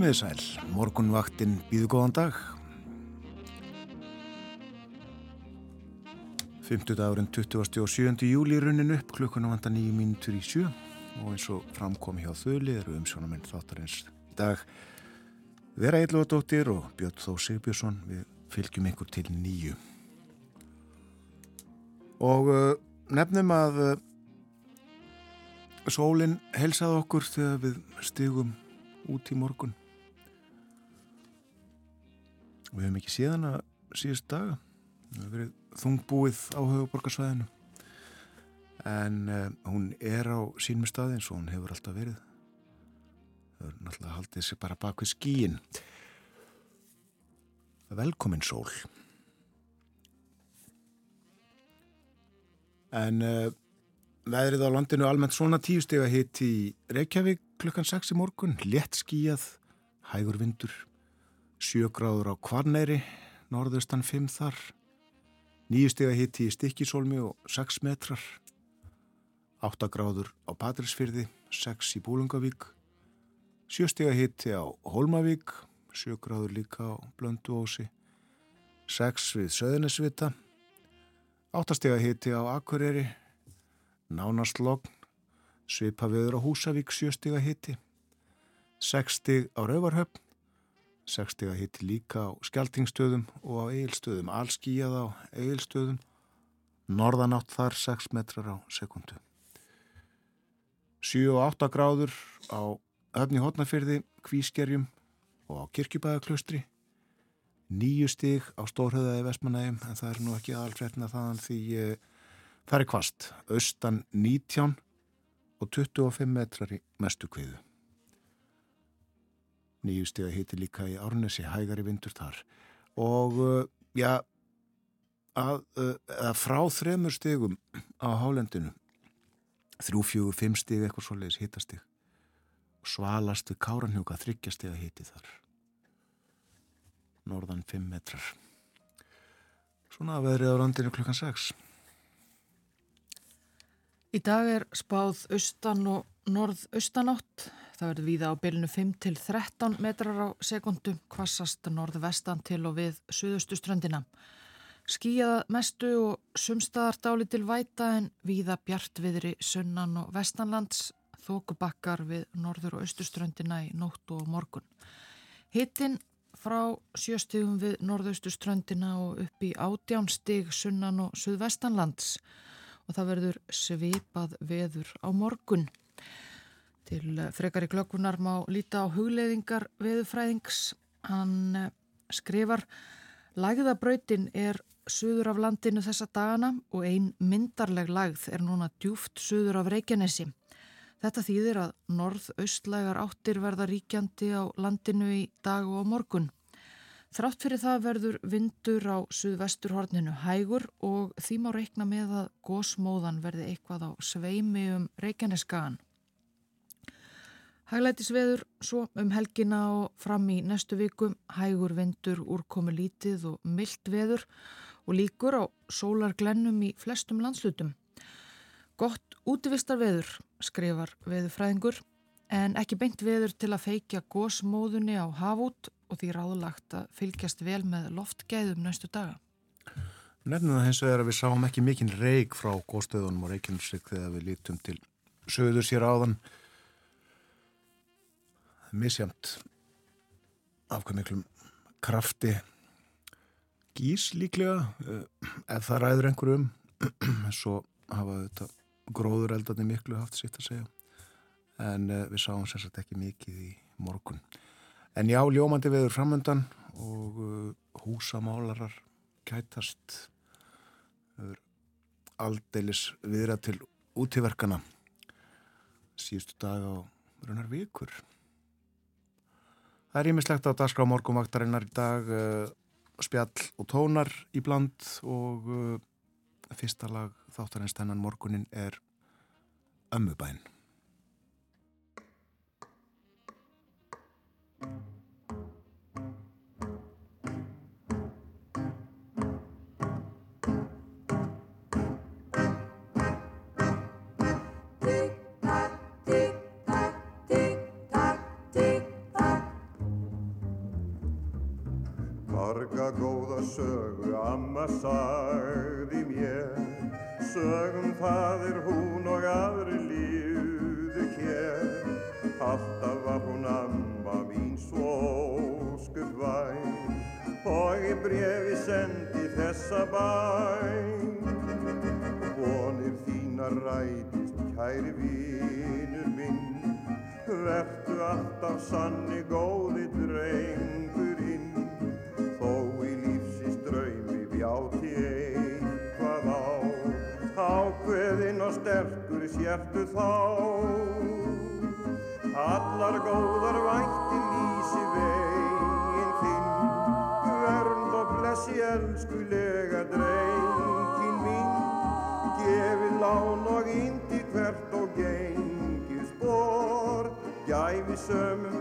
Komiði sæl, morgunvaktin býðu góðan dag. 50 dagurinn 27. júli runnin upp, klukkuna vanda nýju mínutur í sjö og eins og framkomi hjá þöli eru umsjónamenn þáttarins í dag. Vera Eilóðadóttir og Björn Þó Sigbjörnsson, við fylgjum ykkur til nýju. Og uh, nefnum að uh, sólinn helsaði okkur þegar við stigum út í morgun. Við hefum ekki síðan að síðust daga. Við hefum verið þungbúið á höfuborgarsvæðinu. En uh, hún er á sínum staði eins og hún hefur alltaf verið. Það er náttúrulega haldið sér bara bak við skíin. Velkomin sól. En uh, veðrið á landinu almennt svona tíu steg að hitt í Reykjavík klukkan 6 í morgun. Lett skíjað, hægur vindur. Sjögráður á Kvarnæri, norðaustan 5 þar, nýjustega hitti í Stikkisólmi og 6 metrar, 8 gráður á Patrísfyrði, 6 í Búlungavík, sjöstega hitti á Holmavík, 7 gráður líka á Blönduósi, 6 við Söðunisvita, 8 stega hitti á Akureyri, Nánast Logn, Svipa viður á Húsavík, 7 stega hitti, 6 steg á Rauvarhöfn, 60 að hitti líka á skjaltingstöðum og á eigilstöðum, allskíjað á eigilstöðum, norðanátt þar 6 metrar á sekundu. 7 og 8 gráður á öfni hotnafyrði, kvískerjum og á kirkjubæðaklaustri, 9 stig á stórhauðaði vestmanægum, en það er nú ekki aðalfrétna þannig því e, það er kvast, austan 19 og 25 metrar í mestu kviðu. Nýju steg að hiti líka í Árnesi, hægari vindur þar. Og uh, já, að, uh, að frá þremur stegum á hálendinu, þrjú, fjögur, fimm steg eitthvað svoleiðis hitastig, svalast við káranhjóka þryggja steg að hiti þar. Norðan fimm metrar. Svona að veðrið á randinu klukkan 6. Í dag er spáð austan og norðaustanátt. Það verður víða á bylnu 5 til 13 metrar á sekundu, kvassast norðvestan til og við suðustu ströndina. Skíjað mestu og sumstaðar dáli til væta en víða bjartviðri sunnan og vestanlands, þókubakkar við norður og austuströndina í nóttu og morgun. Hittin frá sjöstigum við norðaustu ströndina og upp í átjánstig sunnan og suðvestanlands og það verður svipað veður á morgun. Til frekari klökunar má líta á hugleiðingar veðufræðings. Hann eh, skrifar Lægðabrautin er suður af landinu þessa dagana og ein myndarleg lægð er núna djúft suður af Reykjanesi. Þetta þýðir að norð-austlægar áttir verða ríkjandi á landinu í dag og á morgun. Þrátt fyrir það verður vindur á suðvesturhorninu hægur og því má reikna með að gósmóðan verði eitthvað á sveimi um Reykjaneskagan. Hæglætisveður svo um helgina og fram í næstu viku hægur vindur úrkomi lítið og myllt veður og líkur á sólarglennum í flestum landslutum. Gott útvistar veður, skrifar veðurfræðingur, en ekki beint veður til að feikja gósmóðunni á hafút og því ráðlagt að fylgjast vel með loftgæðum næstu daga. Nefnum það hins vegar að við sáum ekki mikinn reik frá góðstöðunum og reikinsrik þegar við lítum til söður sér áðan misjamt af hvað miklum krafti gís líklega eh, ef það ræður einhverjum svo hafa þetta gróður eldarni miklu haft sitt að segja. En uh, við sáum sérstaklega ekki mikið í morgun. En já, ljómandi veður framöndan og uh, húsamálarar kætast. Aldeilis viðra til útíverkana síðustu dag á runar vikur Það er ímislegt á dagskrá morgumvaktarinnar í dag uh, spjall og tónar í bland og uh, fyrsta lag þáttarins þennan morgunin er Ömmubæn. Marga góða sögu amma sagði mér. Sögum það er hún og aðri lífðu hér. Alltaf var hún amma mín svo óskuð væn Og í brefi sendi þessa bæn. Vonir þína rætist kæri vinur minn. Vertu alltaf sanni góði drengurinn Ákveðinn og sterkur sértu þá. Allar góðar vænti lýsi veginn þinn. Vernd og blessi elskulega drengin mín. Gefið lán og indi hvert og gengið spór Gæfi sömum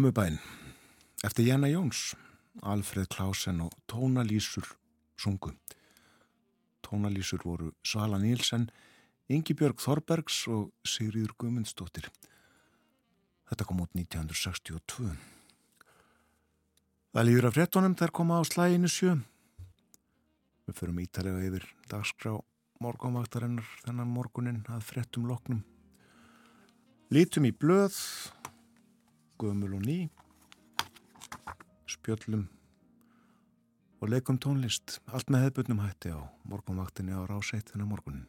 ömmubæn eftir Janna Jóns, Alfred Klausen og tónalýsur sungu. Tónalýsur voru Svala Nílsen, Ingi Björg Þorbergs og Sigriður Guðmundsdóttir. Þetta kom út 1962. Það líður af fréttonum þær koma á slæginu sjö. Við förum ítalega yfir dagskrá morgunvaktarinnar þennan morgunin að fréttum loknum. Lítum í blöð, gömul og ný, spjöllum og leikum tónlist. Allt með hefðbundnum hætti á morgunvaktinni á ráseitt þennan morgunin.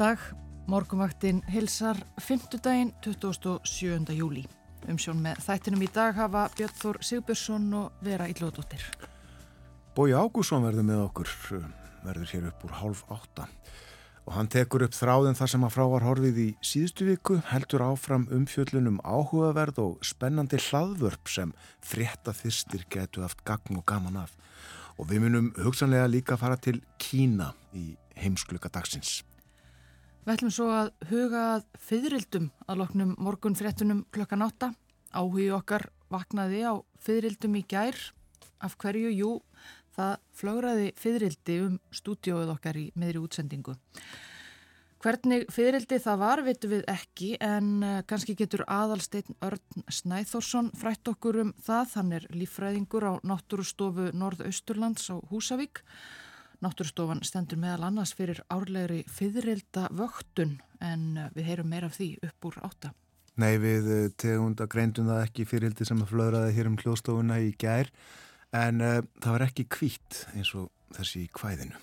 Dag, morgunvaktin hilsar 5. daginn 27. júli. Umsjón með þættinum í dag hafa Björn Þór Sigbjörnsson og Vera Íllóðdóttir. Bói Ágússon verður með okkur, verður hér upp úr hálf átta og hann tekur upp þráðin þar sem að frá var horfið í síðustu viku, heldur áfram umfjöllunum áhugaverð og spennandi hlaðvörp sem frétta þyrstir getu haft gagn og gaman af. Og við munum hugsanlega líka fara til Kína í heimskluka dagsins. Við ætlum svo að huga að fyririldum að loknum morgun fréttunum klokkan átta. Áhugi okkar vaknaði á fyririldum í gær. Af hverju? Jú, það flögraði fyririldi um stúdióið okkar í meðri útsendingu. Hvernig fyririldi það var veitum við ekki en eh, kannski getur aðalsteinn Örn Snæþórsson frætt okkur um það. Hann er líffræðingur á náttúrustofu Norðausturlands á Húsavík. Náttúrustofan stendur meðal annars fyrir árlegri fyririlda vöktun en eh, við heyrum meira af því upp úr átta. Nei, við eh, tegunda greindum það ekki fyririldi sem að flögraði hér um hljóðstofuna í gær en uh, það var ekki kvítt eins og þessi í kvæðinu.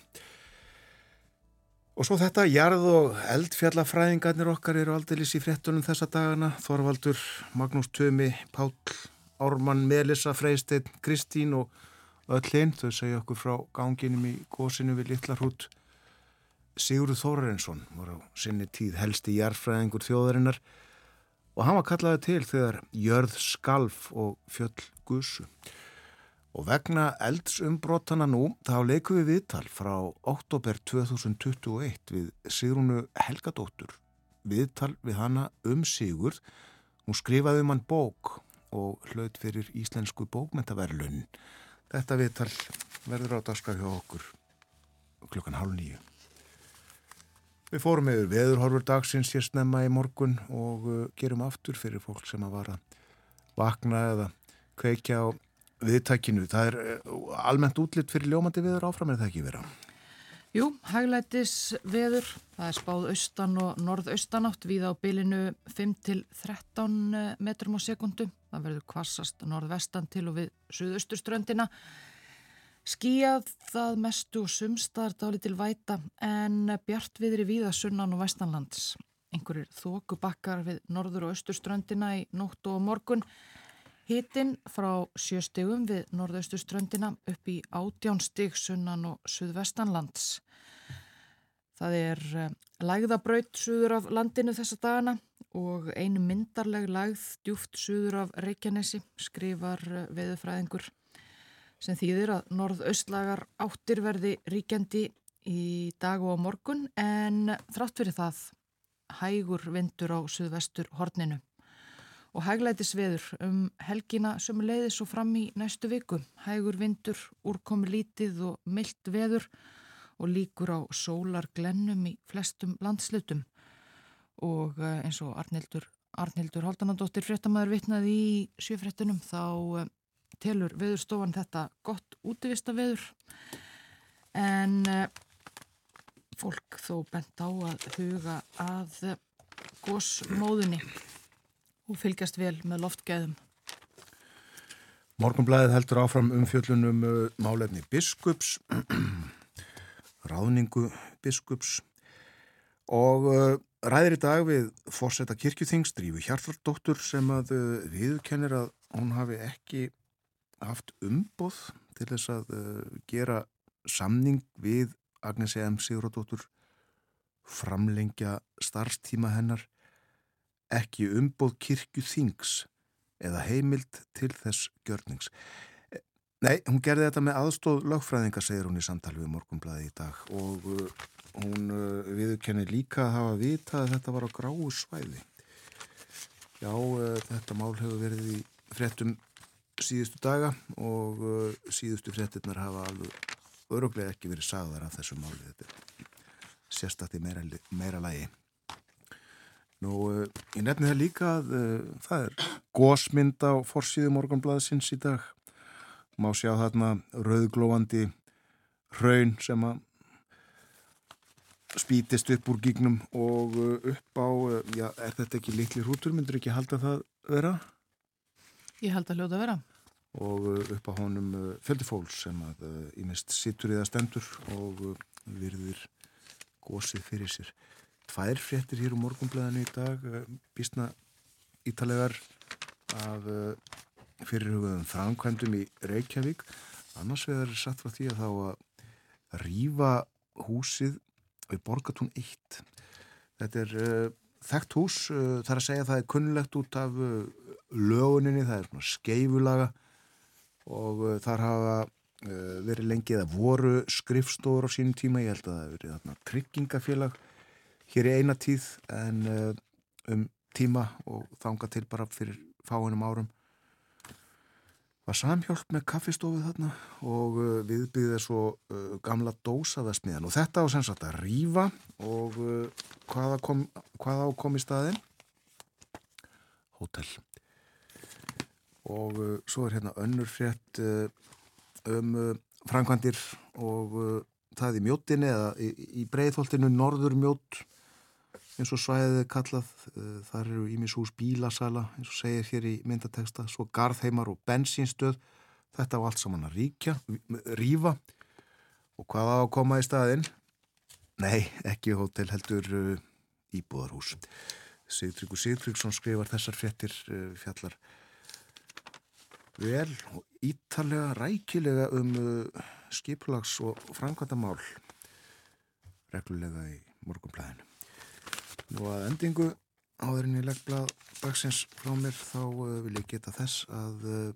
Og svo þetta, jarð og eldfjallafræðingarnir okkar eru aldeilis í fréttunum þessa dagana. Þorvaldur, Magnús Tumi, Páll, Ármann, Melissa, Freysteinn, Kristín og öll hinn. Þau segja okkur frá ganginum í gósinu við Littlarhút. Sigurður Þórarinsson var á sinni tíð helsti jarðfræðingur þjóðarinnar og hann var kallaði til þegar jörð skalf og fjöll gusu. Og vegna eldsumbrotana nú, þá leikum við viðtal frá oktober 2021 við Sigrúnu Helgadóttur. Viðtal við hana um Sigurð. Hún skrifaði um hann bók og hlaut fyrir íslensku bókmentaverlun. Þetta viðtal verður á daska hjá okkur klukkan hálf nýju. Við fórum yfir veðurhorfur dagsins hér snemma í morgun og uh, gerum aftur fyrir fólk sem að vara vakna eða kveikja á viðtækinu. Það er uh, almennt útlitt fyrir ljómandi viður áfram er það ekki vera. Jú, hæglætis veður, það er spáð austan og norðaustanátt við á bylinu 5 til 13 metrum á sekundu. Það verður kvassast norðvestan til og við suðausturströndina. Skíjað það mestu og sumstar dáli til væta en bjart viðri víða sunnan og vestanlands. Einhverjir þókubakkar við norður og austurströndina í nótt og morgun. Hittinn frá sjöstegum við norðausturströndina upp í átjánstig sunnan og suðvestanlands. Það er eh, lægðabraut suður af landinu þessa dagana og einu myndarleg lægð djúft suður af Reykjanesi skrifar eh, veðufræðingur sem þýðir að norðaustlagar áttir verði ríkjandi í dag og á morgun en þrátt fyrir það hægur vindur á suðvestur horninu og hæglætis veður um helgina sem leiðis og fram í næstu viku. Hægur vindur, úrkomi lítið og myllt veður og líkur á sólar glennum í flestum landslutum og eh, eins og Arnildur, Arnildur Haldanadóttir fréttamaður vitnaði í sjöfréttunum þá eh, telur veðurstofan þetta gott útivista veður en uh, fólk þó bent á að huga að gósmóðunni og fylgjast vel með loftgæðum. Morgunblæðið heldur áfram umfjöllunum málefni biskups, ráðningu biskups og uh, ræðir í dag við fórsetta kirkjuþings, Drífu Hjartardóttur sem að uh, viðkennir að hún hafi ekki haft umboð til þess að uh, gera samning við Agnes E.M. Sigurðardóttur framlengja starfstíma hennar ekki umboð kirkju þings eða heimild til þess gjörnings. Nei, hún gerði þetta með aðstóð lögfræðinga, segir hún í samtali við Morgunblæði í dag og uh, hún uh, viðkenni líka að hafa vita að þetta var á gráu svæði. Já, uh, þetta mál hefur verið í fréttum síðustu daga og uh, síðustu fréttinnar hafa alveg öruglega ekki verið sagðar af þessu máli. Þetta sérstætti meira, meira lægi. Nú, uh, ég nefni það líka að uh, það er gósmynd á forsýðu morgunblæðsins í dag. Má sjá þarna rauðglóandi hraun sem að spítist upp úr gígnum og uh, upp á, uh, já, er þetta ekki litli hrútur, myndur ekki halda það vera? Ég held að hljóta vera. Og uh, upp á honum fjöldi fólks sem að ímest sittur í það stendur og virðir gósið fyrir sér. Tvær fréttir hér úr morgunblæðinu í dag, býstna ítalegar af fyrirhugaðum framkvæmdum í Reykjavík. Annars vegar er satt frá því að þá að rýfa húsið við Borgatún 1. Þetta er uh, þekkt hús, uh, það er að segja að það er kunnlegt út af uh, löguninni, það er svona skeifulaga og þar hafa verið lengi eða voru skrifstóður á sínum tíma, ég held að það hefur verið þarna tryggingafélag hér í eina tíð en um tíma og þanga til bara fyrir fáinum árum var samhjálp með kaffistofið þarna? Og uh, viðbyggðið svo uh, gamla dósaðasmiðan og þetta á sem sagt að rýfa og uh, hvaða kom, hvað á kom í staðin? Hótel. Og uh, svo er hérna önnur frétt uh, um uh, framkvæmdir. Og það í mjóttinni eða í, í breiðholtinu norður mjótt eins og svæðið kallað uh, þar eru ímis hús bílasala eins og segir hér í myndateksta svo garðheimar og bensínstöð. Þetta á allt saman að ríkja rífa. Og hvað á að koma í staðinn? Nei, ekki hótel heldur uh, íbúðarhús. Sigtryggur Sigtryggsson skrifar þessar fréttir uh, fjallar vel og ítalega rækilega um skiplags og framkvæmdamál reglulega í morgunblæðinu Nú að endingu áðurinn í leggblað dagsins frá mér þá uh, vil ég geta þess að uh,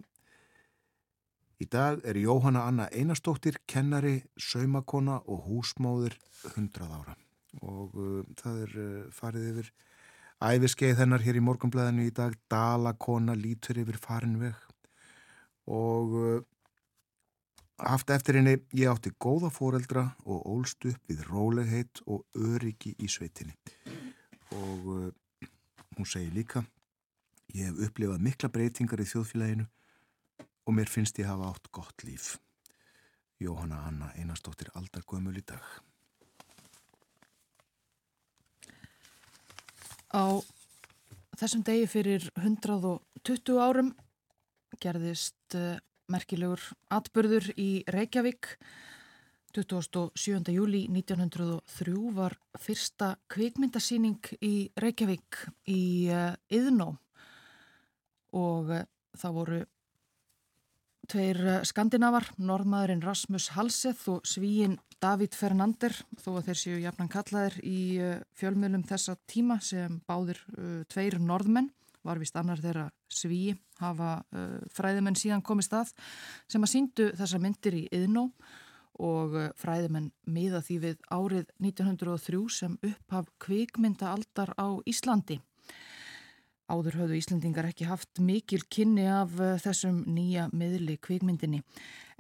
í dag er Jóhanna Anna Einarstóttir kennari, saumakona og húsmóður 100 ára. Og uh, það er uh, farið yfir æfiskeið hennar hér í morgunblæðinu í dag. Dalakona lítur yfir farin veg. Og uh, haft eftir henni ég átti góða fóreldra og ólst upp við rólegheit og öryggi í sveitinni og uh, hún segir líka ég hef upplifað mikla breytingar í þjóðfélaginu og mér finnst ég hafa átt gott líf. Jóhanna Anna Einarstóttir Aldargömmul í dag. Á þessum degi fyrir 120 árum gerðist uh, merkilegur atbörður í Reykjavík 27. júli 1903 var fyrsta kvikmyndasýning í Reykjavík í uh, Iðnó og uh, það voru tveir uh, skandinavar, norðmaðurinn Rasmus Halseth og svíin David Fernander, þó að þeir séu jafnan kallaðir í fjölmiðlum þessa tíma sem báðir tveir norðmenn, var vist annar þeirra svíi, hafa fræðimenn síðan komist að, sem að síndu þessa myndir í Iðnó og uh, fræðimenn miða því við árið 1903 sem upphaf kvikmyndaaldar á Íslandi. Áður höfðu Íslandingar ekki haft mikil kynni af uh, þessum nýja miðli kvikmyndinni.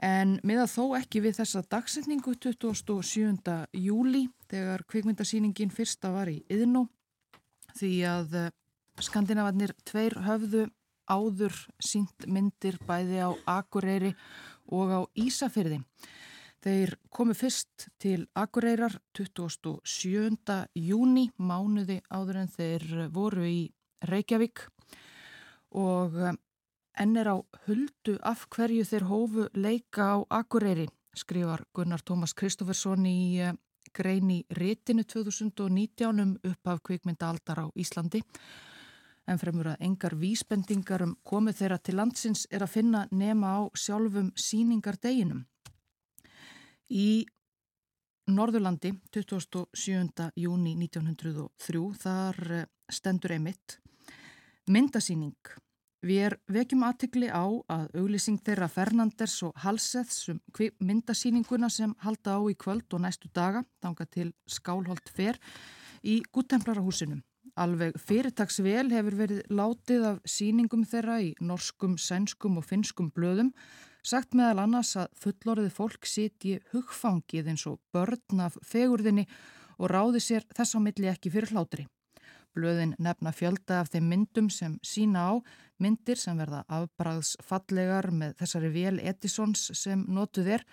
En miða þó ekki við þessa dagsetningu 27. júli þegar kvikmyndasýningin fyrsta var í Yðnó því að uh, skandinavarnir tveir höfðu áður sínt myndir bæði á Akureyri og á Ísafyrði. Þeir komu fyrst til Akureyrar 27. júni mánuði áður en þeir voru í Reykjavík og eh, enn er á huldu af hverju þeir hófu leika á Akureyri, skrifar Gunnar Tómas Kristófersson í grein í rétinu 2019 um upphaf kvikmynda aldar á Íslandi. En fremur að engar vísbendingar um komið þeirra til landsins er að finna nema á sjálfum síningardeginum. Í Norðurlandi 27. júni 1903 þar eh, stendur einmitt Myndasýning. Við vekjum aðtikli á að auglýsing þeirra Fernanders og Halseths um myndasýninguna sem halda á í kvöld og næstu daga, þanga til skálholt fer, í Guttemlarahúsinu. Alveg fyrirtagsvel hefur verið látið af síningum þeirra í norskum, sænskum og finskum blöðum, sagt meðal annars að fullorðið fólk sitji hugfangið eins og börn af fegurðinni og ráði sér þess á milli ekki fyrir hlátri. Blöðin nefna fjölda af þeim myndum sem sína á, myndir sem verða afbræðsfallegar með þessari vél Edisons sem notuð er,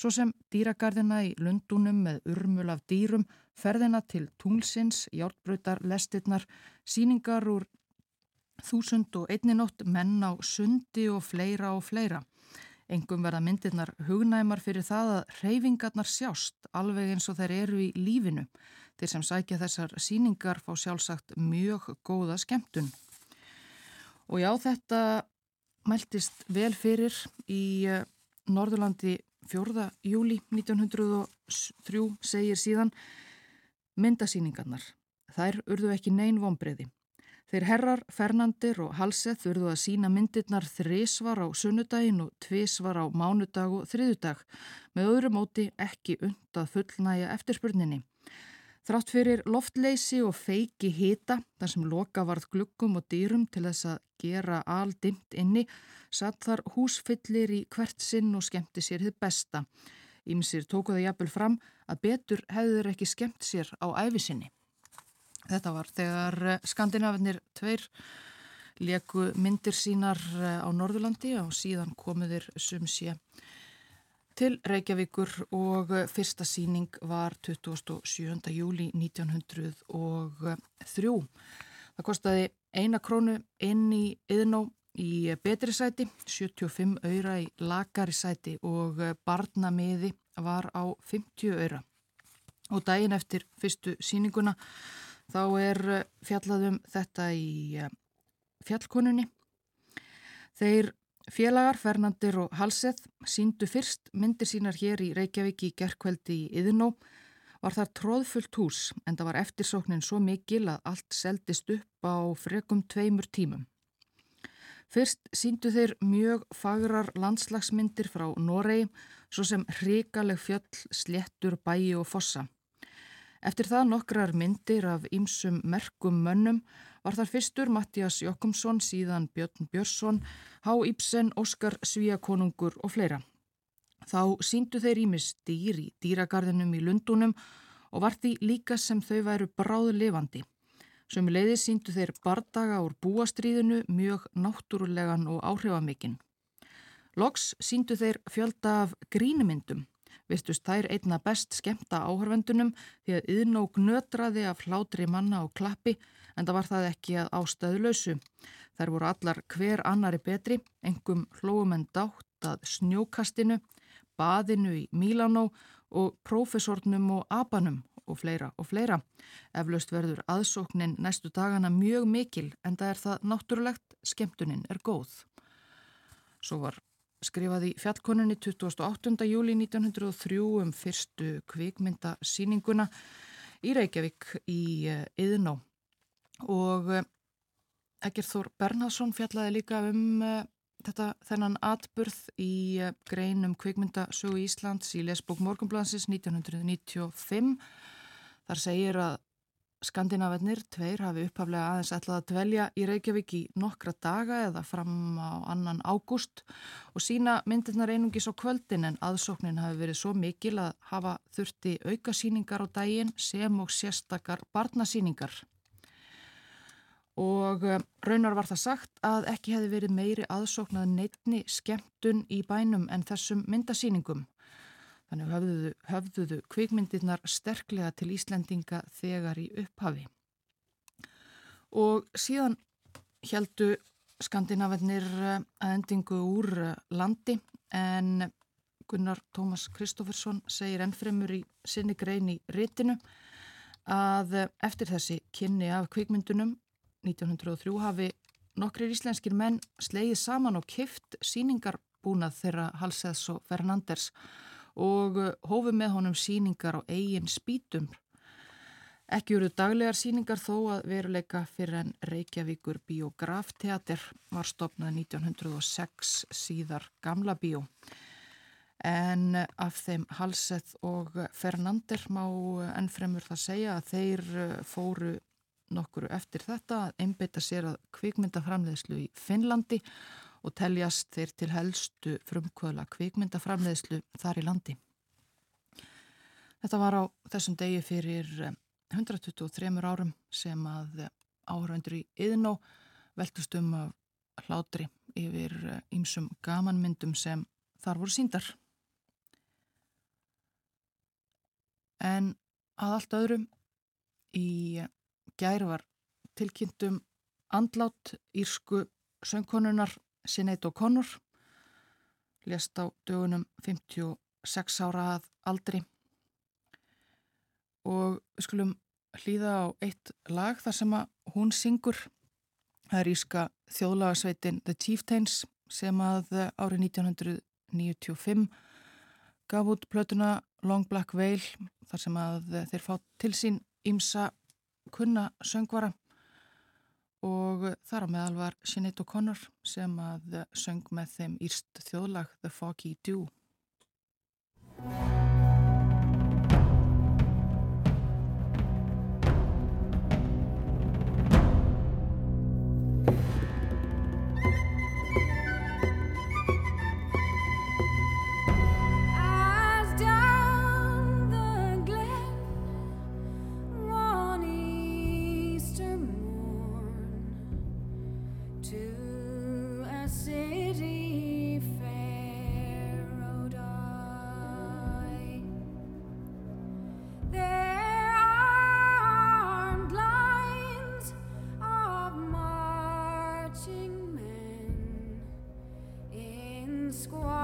svo sem dýragarðina í Lundunum með urmul af dýrum, ferðina til tunglsins, hjálpbröytar, lestirnar, síningar úr þúsund og einninótt, menn á sundi og fleira og fleira. Engum verða myndirnar hugnæmar fyrir það að reyfingarnar sjást alveg eins og þeir eru í lífinu. Þeir sem sækja þessar síningar fá sjálfsagt mjög góða skemmtun. Og já, þetta mæltist vel fyrir í eh, Norðurlandi 4. júli 1903 segir síðan myndasíningarnar. Þær urðu ekki neyn vonbreiði. Þeir herrar, Fernandir og Halseth þurðu að sína myndirnar þrísvar á sunnudaginn og tvísvar á mánudag og þriðudag með öðru móti ekki undað fullnæja eftirspurninni. Þrátt fyrir loftleysi og feiki hita, þar sem loka varð glukkum og dýrum til þess að gera aldimt inni, satt þar húsfyllir í hvert sinn og skemmti sér þið besta. Ímsir tókuða jafnvel fram að betur hefur ekki skemmt sér á æfisinni. Þetta var þegar eh, skandinavinnir tveir leku myndir sínar eh, á Norðurlandi og síðan komuðir sum sé til Reykjavíkur og eh, fyrsta síning var 27. júli 1903. Það kostiði eina krónu inn í yðnó í betri sæti, 75 öyra í lagari sæti og barnamiði var á 50 öyra. Og daginn eftir fyrstu síninguna þá er fjallaðum þetta í fjallkonunni. Þeir félagar Fernandir og Halseth síndu fyrst myndir sínar hér í Reykjavík í gerkveldi í Yðnó var þar tróðfullt hús en það var eftirsóknin svo mikil að allt seldist upp á frekum tveimur tímum. Fyrst síndu þeir mjög fagrar landslagsmyndir frá Noregi svo sem hrikaleg fjöll, slettur, bæi og fossa. Eftir það nokkrar myndir af ýmsum merkum mönnum var þar fyrstur Mattias Jokkumsson, síðan Björn Björnsson, Há Íbsen, Óskar Svíakonungur og fleira. Þá síndu þeir ímis dýr í dýragarðinum í Lundunum og var því líka sem þau væru bráðu levandi. Sem leiði síndu þeir bardaga úr búastríðinu mjög náttúrulegan og áhrifamikinn. Loks síndu þeir fjölda af grínumyndum. Vistust þær einna best skemta áhörvendunum því að yðnók nötraði af hlátri manna og klappi en það var það ekki að ástæðu lausu. Þær voru allar hver annari betri, engum hlóum en dátt að snjókastinu, baðinu í Mílanó og prófessornum og abanum og fleira og fleira. Eflaust verður aðsóknin næstu dagana mjög mikil en það er það náttúrulegt, skemmtunin er góð. Svo var skrifað í fjallkoninni 28. júli 1903 um fyrstu kvikmyndasýninguna í Reykjavík í Yðnó og Egger Þór Bernhardsson fjallaði líka um þetta þennan atburð í greinum kvikmyndasögu Íslands í lesbók Morgonblansins 1995 Þar segir að Skandinavennir tveir hafi upphaflega aðeins ætlað að dvelja í Reykjavík í nokkra daga eða fram á annan ágúst og sína myndirnar einungis á kvöldin en aðsóknin hafi verið svo mikil að hafa þurfti aukasýningar á daginn sem og sérstakar barnasýningar. Og eh, raunar var það sagt að ekki hefði verið meiri aðsóknað neittni skemmtun í bænum en þessum myndasýningum. Þannig höfðuðu, höfðuðu kvikmyndirnar sterklega til Íslendinga þegar í upphafi. Og síðan heldu skandinavennir eh, að endingu úr eh, landi en Gunnar Tómas Kristófersson segir ennfremur í sinni grein í réttinu að eftir þessi kynni af kvikmyndunum 1903 hafi nokkrir íslenskir menn slegið saman og kift síningarbúnað þeirra Halseðs og Fernanders og uh, hófu með honum síningar á eigin spítum. Ekki eru daglegar síningar þó að veruleika fyrir en Reykjavíkur biografteater var stopnað 1906 síðar gamla bíó. En af þeim Halseth og Fernander má ennfremur það segja að þeir uh, fóru nokkuru eftir þetta að einbeita sér að kvikmyndaframleðslu í Finnlandi og teljast þeir til helstu frumkvöla kvikmyndaframleðslu þar í landi. Þetta var á þessum degi fyrir 123 eh, árum sem að áhörvendur í Yðnó veltust um að hlátri yfir ýmsum eh, gamanmyndum sem þar voru síndar. En að allt öðrum í gæri var tilkynntum andlát írsku söngkonunar Sinead O'Connor lést á dögunum 56 ára að aldri. Og við skulum hlýða á eitt lag þar sem að hún syngur. Það er íska þjóðlagasveitin The Chieftains sem að árið 1995 gaf út plötuna Long Black Veil þar sem að þeir fá til sín ímsa kunna söngvara og þar á meðal var Sinead O'Connor sem að söng með þeim írst þjóðlag The Foggy Dew. squad.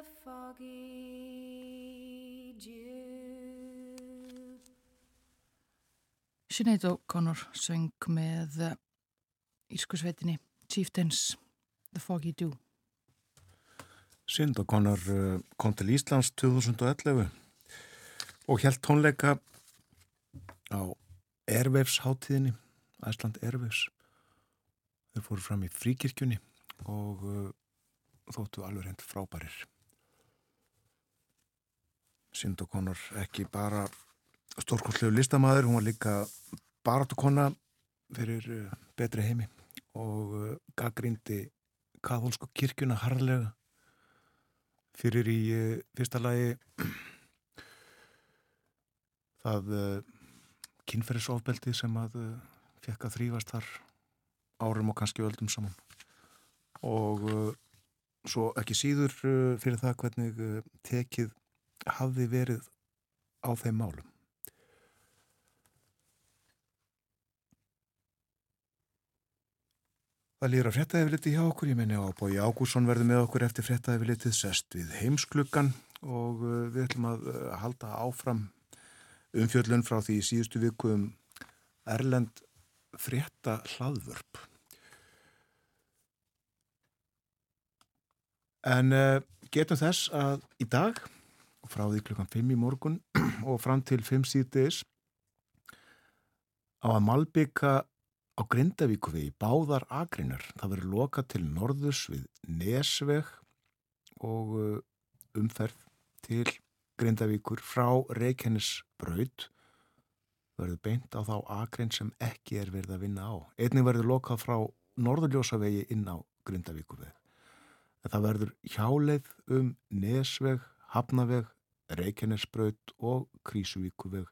a foggy dew. Sinead O'Connor söng með eh, Írskusveitinni Chieftains The Foggy Dew. Sinead O'Connor eh, kom til Íslands 2011 og held tónleika á Ervefs hátíðinni Æsland Ervefs þau fóru fram í fríkirkjunni og eh, þóttu alveg hendt frábærir. Sind O'Connor ekki bara stórkostlegu listamæður, hún var líka baratukonna fyrir uh, betri heimi og uh, gaggrindi katholsku kirkjuna harðlega fyrir í uh, fyrsta lagi það kynferðisofbeldi sem að fekk að þrýfast þar árum og kannski öldum saman. Og svo ekki síður fyrir það hvernig tekið hafði verið á þeim málum. Það lýra fréttaðifliti hjá okkur, ég minni á Bói Ágússon verði með okkur eftir fréttaðiflitið sest við heimsklukkan og uh, við ætlum að uh, halda áfram umfjöllun frá því í síðustu viku um Erlend frétta hlaðvörp. En uh, getum þess að í dag, frá því klukkan 5 í morgun og fram til 5 síðdeis, á að malbygga á Grindavíkuvi í báðar agrinar. Það verður lokað til norðus við Nesveg og uh, umferð til Grindavíkur frá Reykjanesbraut verður beint á þá agrin sem ekki er verið að vinna á. Einnig verður lokað frá norðurljósavegi inn á Grindavíkuveg. Það verður hjáleið um Nesveg, Hafnaveg, Reykjanesbraut og Krísuvíkuveg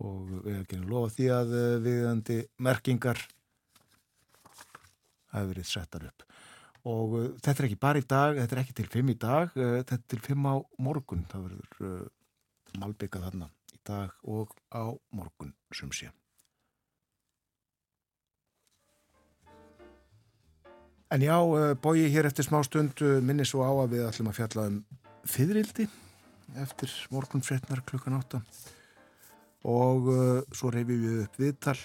og við ekki að lofa því að eh, viðandi merkingar hafi verið settar upp. Og uh, þetta er ekki bara í dag, þetta er ekki til fimm í dag, uh, þetta er til fimm á morgun. Það verður malbyggað þarna í dag og á morgun sem sé. En já, bói hér eftir smá stund minni svo á að við ætlum að fjalla um fyririldi eftir morgun fréttnar klukkan átta og uh, svo reyfum við upp viðtal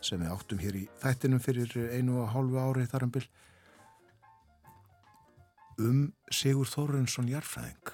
sem við áttum hér í þættinum fyrir einu og hálfu ári þarambil um Sigur Þórensson Jærfræðing.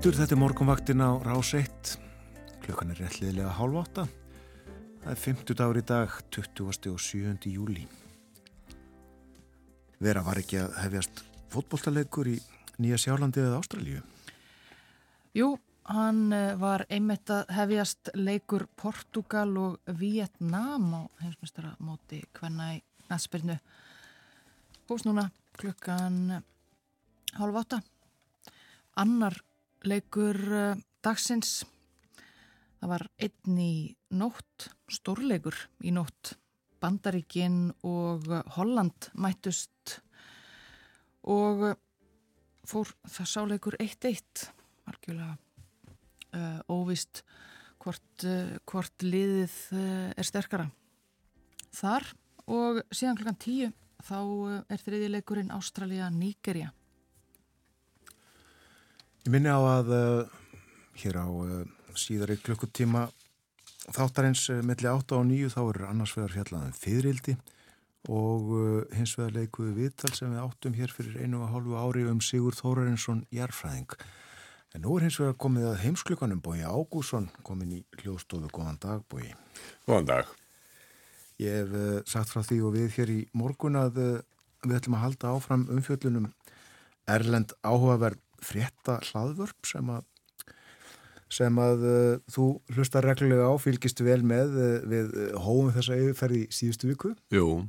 Aftur, þetta er morgunvaktin á Rás 1. Klukkan er réttliðilega hálf átta. Það er 50 dagur í dag, 20. og 7. júli. Vera var ekki að hefjast fótbolltalegur í Nýja Sjálandi eða Ástralíu. Jú, hann eh, var einmitt að hefjast leikur Portugal og Vietnam á heimsmestara móti hvenna í næstbyrnu. Hús núna klukkan hálf átta. Annar leikur eh, dagsins. Það var einn í nótt, stórleikur í nótt. Bandaríkin og Holland mættust og fór það sáleikur 1-1. Algjörlega uh, óvist hvort, uh, hvort liðið uh, er sterkara. Þar og síðan klukkan 10 þá er þriðileikurinn Ástralja-Níkerja. Ég minni á að uh, hér á uh, síðari klukkutíma þáttarins uh, milli 8 og 9 þá er annars vegar fjallaðan fyririldi og hins vegar leikuðu viðtal sem við áttum hér fyrir einu og hálfu ári um Sigur Þórarinsson Jærfræðing. En nú er hins vegar komið að heimsklukanum Bói Ágússon komin í hljóðstofu. Góðan dag Bói. Góðan dag. Ég hef sagt frá því og við hér í morgun að við ætlum að halda áfram umfjöllunum Erlend áhugaverð frétta hlaðvörp sem að sem að uh, þú hlustar reglulega á, fylgist vel með uh, við uh, hóum þessa yfirferði síðustu viku Jú.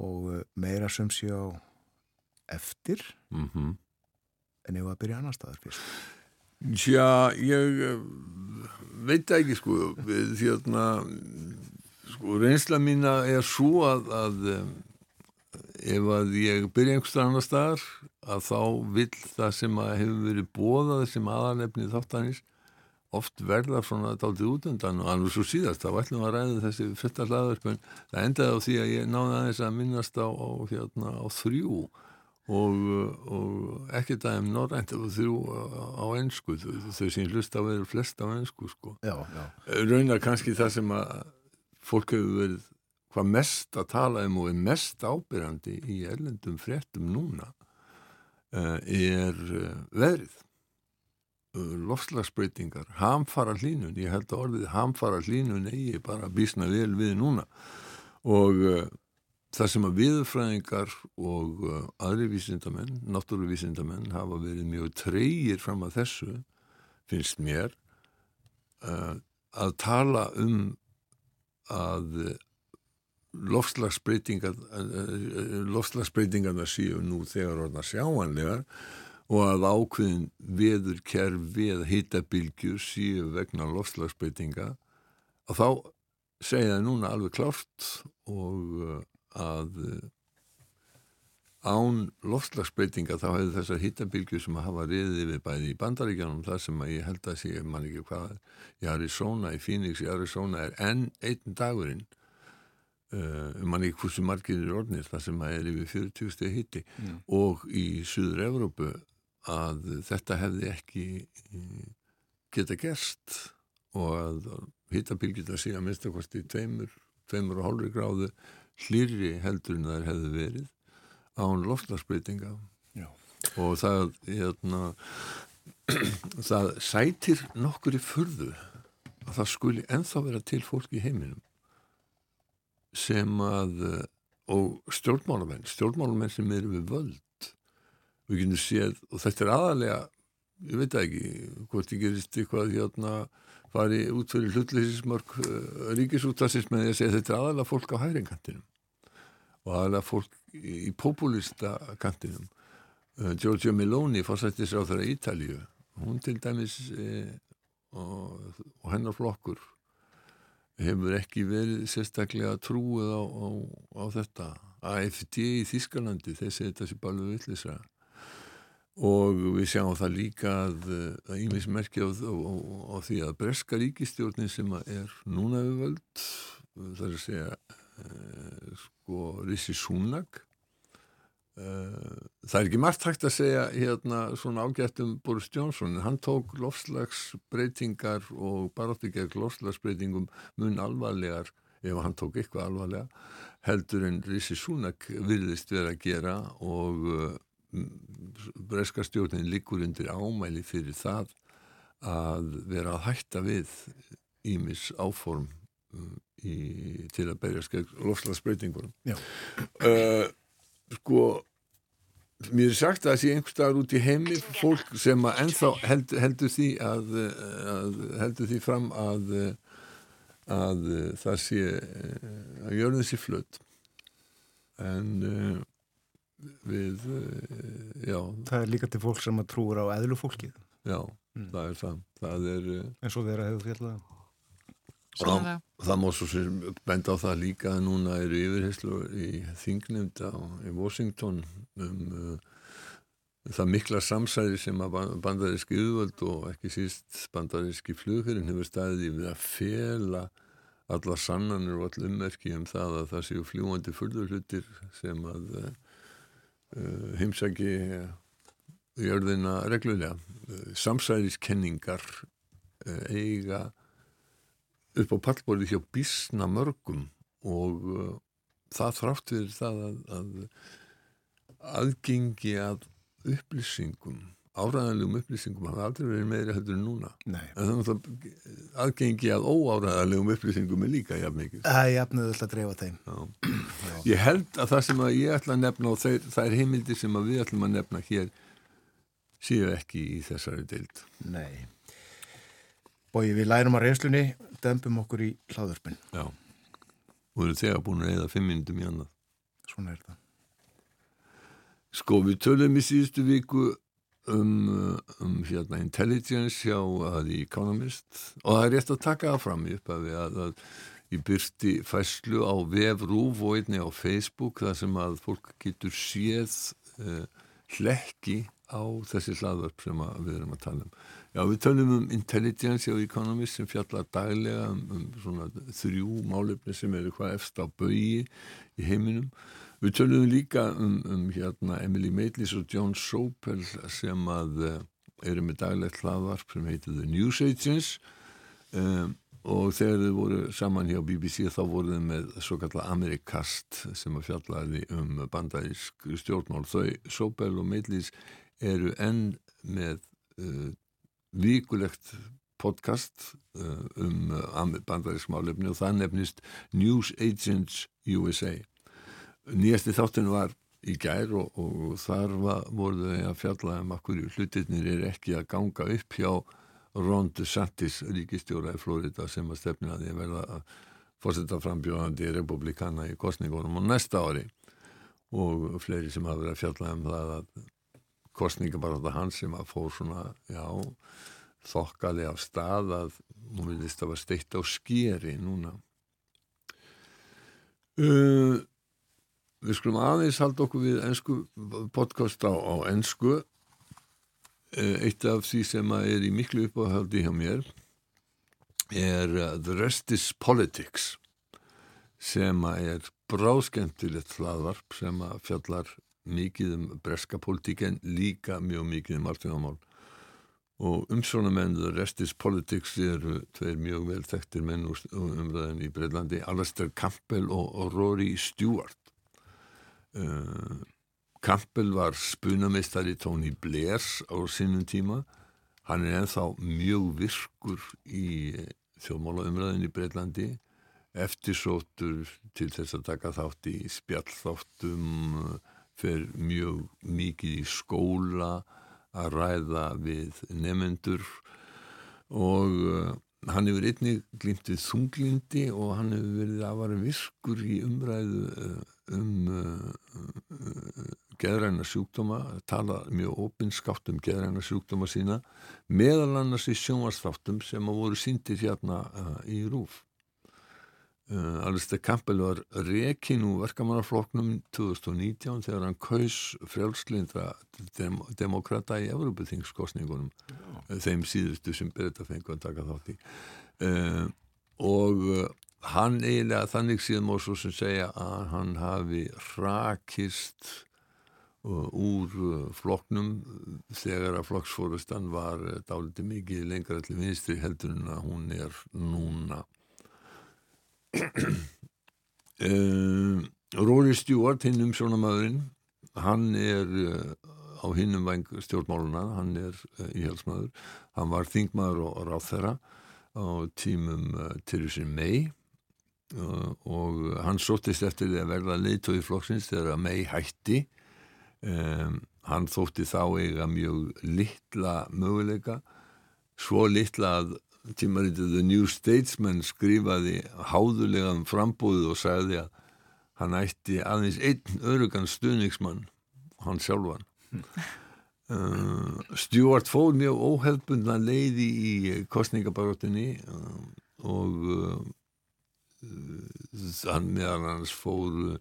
og uh, meira sem sé á eftir Mm en ef að byrja annar staðar fyrst. Tja, ég eh, veit ekki sko, við þérna, sko, reynsla mína er svo að, að eh, ef að ég byrja einhverstað annar staðar, að þá vill það sem að hefur verið bóðað sem aðalefni þáttanis oft verða svona dálítið útundan og alveg svo síðast, þá ætlum við að ræða þessi fyrsta hlaðverfn, það endaði á því að ég náði aðeins að minnast á, á, hérna, á þrjú og, og ekki það um norrænt og þrjú á ennsku þau, þau sem hlusta á eru flest á ennsku sko. Já, já. raunar kannski það sem að fólk hefur verið hvað mest að tala um og er mest ábyrjandi í erlendum fréttum núna er uh, veðrið. Uh, lofslagsbreytingar hamfara hlínun, ég held að orðið hamfara hlínun eigi bara bísna vel við núna. Og uh, það sem að viðfræðingar og uh, aðri vísindamenn, náttúruvísindamenn hafa verið mjög treyir fram að þessu, finnst mér uh, að tala um að lofslagsbreytingarna séu nú þegar orðna sjáanlegar og að ákveðin veður kerfi eða hittabilgjur séu vegna lofslagsbreytinga að þá segja núna alveg klárt og uh, að án loftslagsbreytinga þá hefði þessar hittabilgjur sem að hafa riðið við bæði í bandaríkjanum þar sem að ég held að sé, mann ekki hvað í Arizona, í Phoenix í Arizona er enn einn dagurinn mann ekki hversu margir er orðnir þar sem er yfir 40 steg hitti Mm. og í Suður Evrópu að þetta hefði ekki uh, geta gerst og að hittabilgjurna sé að minnsta kosti tveimur, tveimur og hálfri gráðu hlýri heldur en þær hefði verið án loftlagsbreytinga Já. og það hérna, það sætir nokkur í furðu að það skuli ennþá vera til fólk í heiminum sem að eh, og stjórnmálamenn stjórnmálamenn sem eru við völd. Við getum séð og þetta er aðalega ég veit ekki hvort ég gerist eitthvað hérna fari út fyrir hlutleysismörk uh, ríkisúttasins með því að segja þetta er aðalega fólk á hæringantinum og aðalega fólk í, í populista kantinum. Uh, Giorgio Meloni fórsættis á þeirra Ítalíu hún til dæmis eh, og, og hennar flokkur hefur ekki verið sérstaklega trúið á, á, á þetta. AFD í Þískalandi segja þetta sé bara villisra og við sjáum það líka að, að ímis merki á, á, því að breska ríkistjórnin sem er núna við völd það er að segja eh, sko Rissi Súnag eh, það er ekki margt hægt að segja hérna svona ágætt um Boris Johnson hann tók lofslagsbreytingar og baráttu gegn lofslagsbreytingum mun alvarlegar ef hann tók eitthvað alvarlega heldur en Rissi Súnag virðist vera að gera og uh, breska stjórnin liggur undir ámæli fyrir það að vera að hætta við ímis áform um, í, til að berja skegg lofslagsbreytingunum Já. uh, sko mér er sagt að það sé einhver staðar út í heimi fólk sem að ennþá held, heldur því að, að heldur því fram að að það sé að jörðin sé flutt en uh, við uh, já, Það er líka til fólk sem að trúur á eðlu fólkið. já það er það það er uh, eins og þeirra hefur fjallað Sannlega. Það má svo sem benda á það líka að núna eru yfirheyslu í þingnefnd á í Washington um uh, það mikla samsæri sem að ban- bandaríski yfirvöld og ekki síst bandaríski flugfyrin hefur staðið í við að fela alla sannanir og all ummerki um það að það séu fljúandi furðurhlutir sem að uh, uh, heimsæki uh, jörðina reglulega. Uh, samsæriskenningar uh, eiga upp á pallborði hjá bísna mörgum og uh, það þrátt fyrir það að, að aðgengi að upplýsingum áræðanlegum upplýsingum hafa aldrei verið meira heldur en núna. Nei, en þannig að aðgengi að óáræðanlegum upplýsingum er líka jafn mikið. Það er jafnöðu alltaf að dreifa þeim. Já. Ég held að það sem að ég ætla að nefna og þeir, það er heimildir sem við ætlum að nefna hér séu ekki í þessari deild. Nei Bói, við lærum að reynslunni dempum okkur í hlaðurpin Já. Og eru þegar búin að eða fimm minnum í annað. Svona er það. Sko, við tölum í síðustu viku um, um hérna, intelligence hjá að í Economist. Og það er rétt að taka það fram í upphafi að, að ég byrti fæslu á vefrúf og einni á Facebook þar sem að fólk getur séð uh, hlekki á þessi hlaðvörp sem við erum að tala um. Já, við tölum um intelligence hjá Economist sem fjallar daglega um, um svona þrjú málefni sem eru hvað efst á bögi í heiminum. Við tölum líka um, um hérna Emily Maitlis og John Sopel sem að uh, eru með daglegt hlaðvarp sem heitir The News Agents um, og þegar þau voru saman hjá BBC þá voru þau með svo kallar Amerikast sem að fjallaði um bandarísk stjórnmál. Þau, Sopel og Maitlis eru enn með uh, vikulegt podcast uh, um uh, bandarísk málefni og það nefnist News Agents USA nýjasti þáttin var í gær og, og þar var, voru þau að fjalla um hverju hlutirnir er ekki að ganga upp hjá Ron DeSantis ríkistjóra í Florida sem að stefna að að verða að fórsetta frambjóðandi republikana í kostningunum og næsta ári. Og fleiri sem hafa verið að fjalla um það að kostninga bara þetta hans sem að fór svona, já þokkali af stað að hún vilist að var steitt á skeri núna uh, Við skulum aðeins halda okkur við ensku podcast á, á ensku. Eh, Eitt af því sem er í miklu uppáhaldi hjá mér er uh, The Rest is Politics sem er bráskemmtilegt hlaðvarp sem að fjallar mikið um breska politíken líka mjög mikið um alltaf og umsjónamenn The Rest is Politics eru tveir mjög vel þekktir menn úr umræðin í Breitlandi Alastair Campbell og, og Rory Stewart. Uh, Campbell var spunamistari Tony Blairs á sinnum tíma. Hann er ennþá mjög virkur í þjóðmálaumræðin í Breitlandi eftirsóttur til þess að taka þátt í spjallþáttum fer mjög mikið í skóla að ræða við nefendur og uh, hann hefur einnig glimt við þunglindi og hann hefur verið að vara virkur í umræðu uh, um uh, geðræna sjúkdóma, tala mjög opinskátt um geðræna sjúkdóma sína meðal annars í sjónvarsþáttum sem að voru síndir hérna í rúf Alistair Campbell var rekin úr verkamannafloknum 2019 þegar hann kaus frjálslindra dem demokrata í Evropaþingskostningunum þeim síðustu sem breyta fengu að taka þátt í. Uh, og hann eiginlega þannig síðan mór svo sem segja að hann hafi rakist uh, úr flokknum þegar að flokksfórustan var dálítið mikið lengra til vinstri heldur en að hún er núna uh, Rory Stewart hinn um sjónamaðurinn hann er uh, á hinnum væng stjórnmáluna hann er uh, íhjálpsmaður hann var þingmaður og, ráþera á tímum Theresa May og hann sóttist eftir því að verða leitói flokksins þegar May hætti. Um, hann þótti þá eiga mjög litla möguleika svo litla að tímaritið The New Statesman skrifaði háðulega um frambúðu og sagði að hann ætti aðeins einn örugan stuðningsmann hann sjálfan. Uh, Stuart fór mjög óhefbundna leiði í kostningabaróttinni uh, og uh, hann meðan hans fór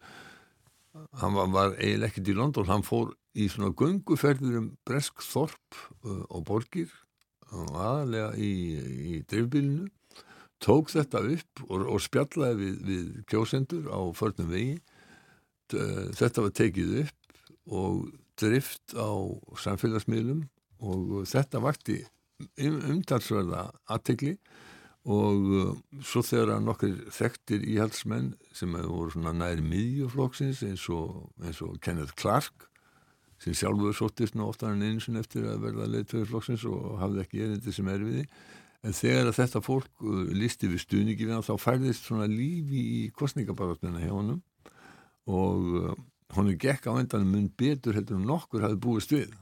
hann var, var eiginlega ekkert í London hann fór í svona gönguferður um Bresk Þorp og borgir aðalega í, í dreifbílinu tók þetta upp og, og spjallaði við, við kjósendur á förnum vegi. Þetta var tekið upp og drift á samfélagsmiðlum og þetta vakti um, umtalsverða aðtegli og uh, svo þegar nokkur þekktir íhaldsmenn sem voru svona næri miðjuflokksins eins og, eins og Kenneth Clark sem sjálfur sóttist nú oftar en einu sinni eftir að verða leiðtöður flokksins og hafði ekki erindi sem er við því en þegar þetta fólk uh, listi við stuðningi við hann þá færðist svona lífi í kostningabaratuna hjá honum. Og uh, honum gekk á endanum mun betur heldur en nokkur hafði búist við.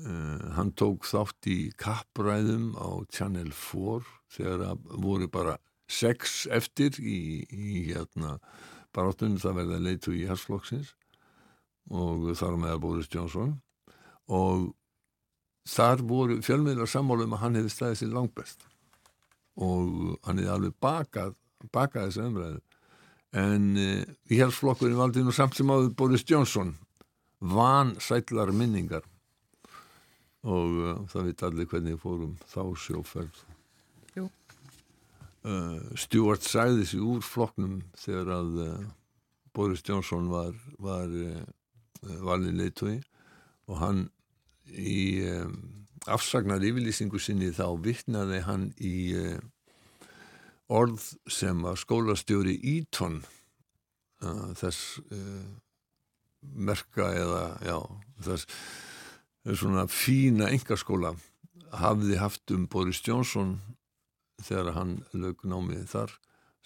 Uh, hann tók þátt í kappræðum á Channel 4 þegar að voru bara sex eftir í, í hérna barátunum það verða leitu í hersflokksins og þar á meðal Boris Johnson. Og þar voru fjölmiðlar sammála um að hann hefði staðið sér langbest. Og hann hefði alveg bakað, bakað þessu umræðu. En uh, íhjálpsflokkurinn valdi nú samt sem áður Boris Johnson van sætlar minningar. Og uh, það veit allir hvernig fórum þá sjóferð. Uh, Stuart sagði sig úr flokknum þegar að uh, Boris Johnson var, var valið leitói og hann í um, afsagnar yfirlýsingu sinni þá vittnaði hann í uh, orð sem að skólastjóri Eton uh, þess uh, merka eða já, þess svona fína engaskóla hafði haft um Boris Johnson þegar hann lög námið þar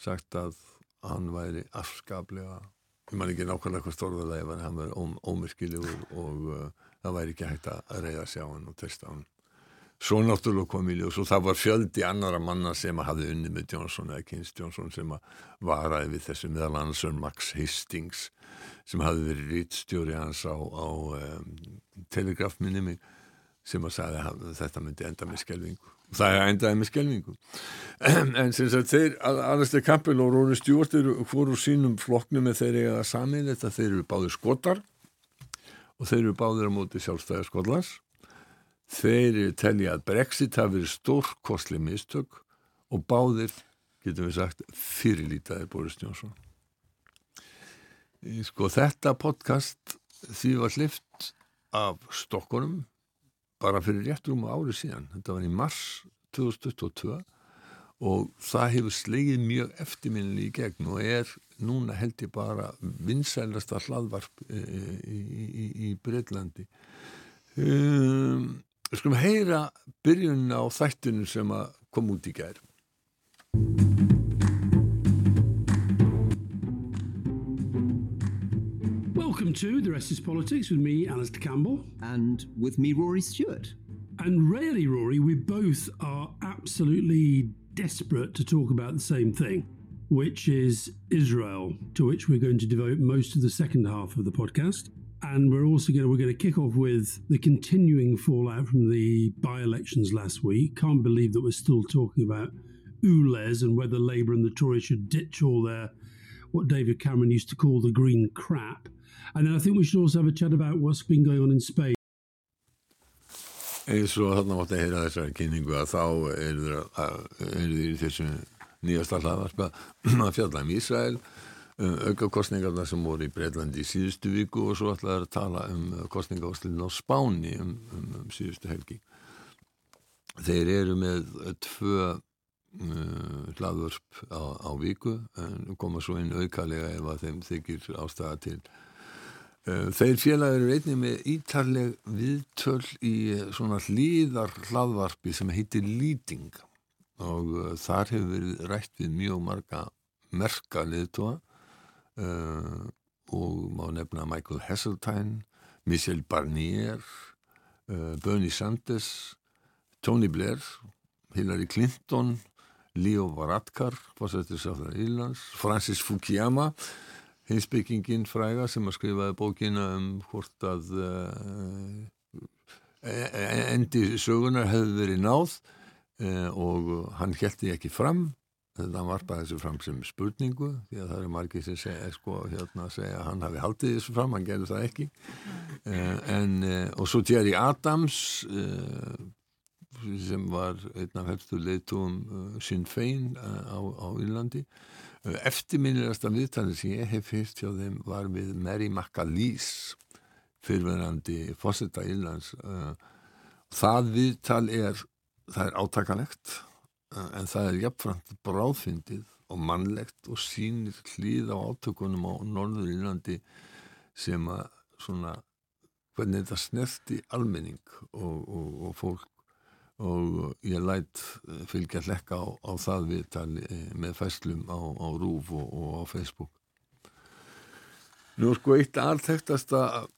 sagt að hann væri afskaplega ég man ekki nákvæmlega hvað stórðarlega var hann var óm, ómyrkilegur og uh, það væri ekki hægt að reyða sig á hann og testa hann. Svo náttúrulega kom í ljós og það var fjöldi annara manna sem hafði unni með Johnson eða Keynes Johnson sem að varaði við þessu meðal annars Sir Max Hastings sem hafði verið rítstjóri hans á, á um, telegraf minni mig sem að sagði að þetta myndi enda með skelvingu og það er endaði með skelvingu en sem sagt þeir Alistair Campbell og Rory Stewart eru úr sínum flokknum með þeir eiga samin þetta þeir eru báðir skotar og þeir eru báðir á móti sjálfstæðar skotlands. Þeir telja að Brexit hafi verið stórkostli mistök og báðir, getum við sagt, fyrirlítaði Boris Johnson. Sko þetta podcast því var hlift af Stokkonum bara fyrir rétt rúm ári síðan. Þetta var í mars 2022 og það hefur slegið mjög eftirminni í gegn og er núna held ég bara vinsælasta hlaðvarp í, í, í, í Breitlandi. Um, skulum heyra byrjun á þættinu sem að kom út í gær. The Rest is Politics with me, Alistair Campbell. and with me, Rory Stewart. And really, Rory, we both are absolutely desperate to talk about the same thing, which is Israel, to which we're going to devote most of the second half of the podcast. And we're also going to, we're going to kick off with the continuing fallout from the by-elections last week. Can't believe that we're still talking about ULEZ and whether Labour and the Tories should ditch all their what David Cameron used to call the green crap. And then I think we should also have a chat about what's been going on in Spain. Eins og þarna mátti að heyra þessari kynningu að þá eru þeir í þessu nýjasta hlaðvarpa að fjalla um Ísrael auka kostningarna sem voru í Breitlandi í síðustu viku og svo ætlaði að tala um kostningaáslinn á Spáni um, um, um síðustu helgi. Þeir eru með tvö uh, hlaðvörp á, á viku en koma svo inn aukalega ef að þeim þykir ástæða til. Uh, þeir félagur eru einnig með ítarleg viðtöl í uh, svona hlýðar hlaðvarpi sem heitir Lýting. Og uh, þar hefur verið rætt við mjög marga merka liðtóa uh, og má nefna Michael Heseltine, Michel Barnier, uh, Bernie Sanders, Tony Blair, Hillary Clinton, Leo Varadkar, Francis Fukuyama, hinsbyggingin fræga sem að skrifaði bókina um hvort að uh, endi sögunar hefði verið náð eh, og hann heldi ekki fram. Þetta hann varpaði þessu fram sem spurningu því að það eru margir sem segja, sko, hérna, segja að hann hafi haldið þessu fram, hann gerði það ekki. Eh, en, eh, og svo Jerry Adams eh, sem var einn af helstu leiðtúum uh, Sinn Fein uh, á, á Írlandi uh, eftirminnilegasta viðtalið sem ég hef fyrst hjá þeim var við Mary McAleese fyrverandi fósetta Írlands uh, það viðtal er það er átakalegt uh, en það er jafnframt bráðfyndið og mannlegt og sýnir hlýð á átökunum á Norður Írlandi sem að svona hvernig þetta snerti almenning og, og, og fólk og ég læt eh, fylgja hlekka á, á það viðtal eh, með fæslum á, á Rúf og, og á Facebook. Nú sko eitt alþektasta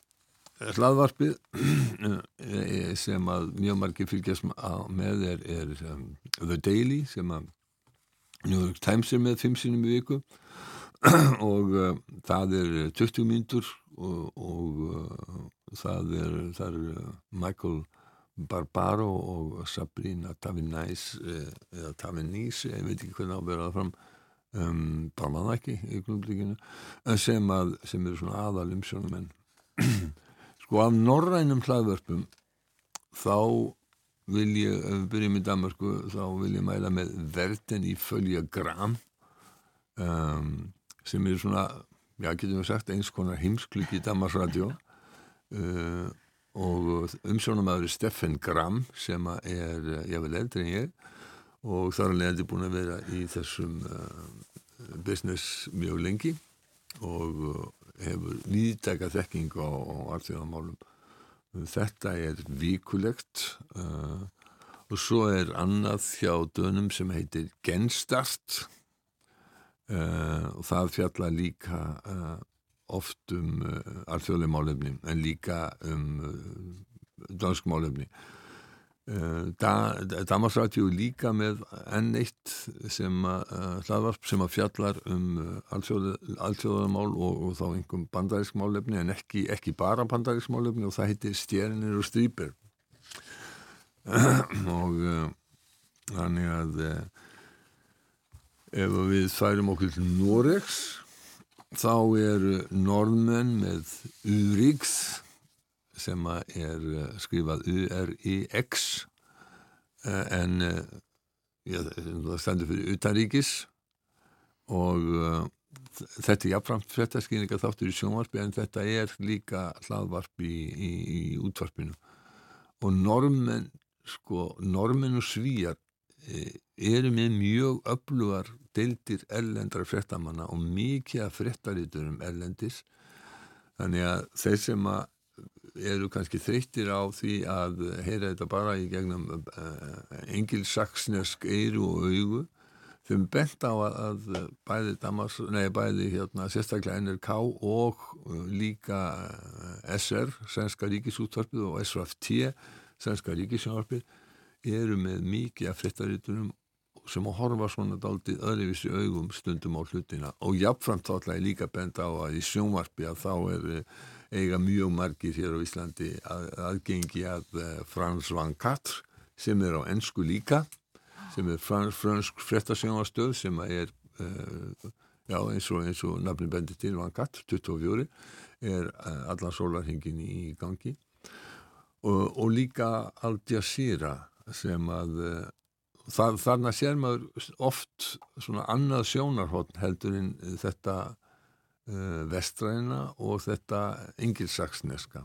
hlaðvarpið eh, sem að mjög margir fylgjast með er, er um, The Daily sem að New York Times er með fimm sinum í viku. Og uh, það er 20 mínútur og, og uh, það er, það er uh, Michael Barbaro og Sabrina Tavinæs eh, eða Tavinís, ég veit ekki hvernig á að vera það fram um, ekki í klubblíkinu sem, sem eru svona aðal umsjónumenn sko af norrænum hlaðvörpum þá vil ég, ef við byrjum í Danmarku þá vil ég mæla með verden í följa gram um, sem eru svona já, getum við sagt, eins konar heimsklukki í Danmarksradio uh, og umsjónumæður er Steffen Gram sem er, eh, ég vil eldri en ég og þar er leiðandi búin að vera í þessum uh, business mjög lengi og hefur víðdæka þekking á, á alþjóðamálum. Þetta er vikulegt uh, og svo er annað hjá dönum sem heitir Genstart uh, og það fjalla líka uh, oft um uh, alþjóðlega málefni en líka um uh, dansk málefni. Uh, da, Damarsrætju líka með enn eitt sem að uh, hlaðvarp sem að fjallar um uh, alþjóðamál og, og þá einhverjum bandarísk málefni en ekki, ekki bara bandarísk málefni og það heitir Stjernir og Strýper og uh, þannig að ef við færum okkur til Noregs þá eru norðmenn með Uriks sem er uh, skrifað U-R-I-X uh, en uh, já, það stendur fyrir utanríkis og þetta er jafnframt fréttaskýringa þáttur í sjónvarpi en þetta er líka hlaðvarp í, í, í útvarpinu. Og normenn sko, normenn og svíjar eh, eru með mjög öflugar deildir erlendra fréttamanna og mikið af fréttariturum erlendis. Þannig að þeir sem að eru kannski þreyttir á því að heyra þetta bara í gegnum uh, engilsaksnesk eiru og augu þeim bent á að, að bæði Damas, nei bæði hérna sérstaklega NRK og uh, líka SR, Svenska Ríkisútvarpið og SRFT, Svenska Ríkisjónvarpið eru með mikið af fréttaritunum sem að horfa svona daldið öðruvísi augum stundum á hlutina. Og jafnframt þá ætla ég líka benda á að í sjónvarpi að þá er eh, eiga mjög margir hér á Íslandi að, aðgengi að uh, Frans van Katr sem er á ennsku líka sem er frans, fransk fréttasjónvarstöð sem er uh, já, eins og, og nafni bendi til van Katr 24 er uh, allan sólarhingin í gangi. Og, og líka Al Jazeera sem að það, þarna sér maður oft svona annað sjónarhótt heldur en þetta uh, vestræna og þetta engilsaksneska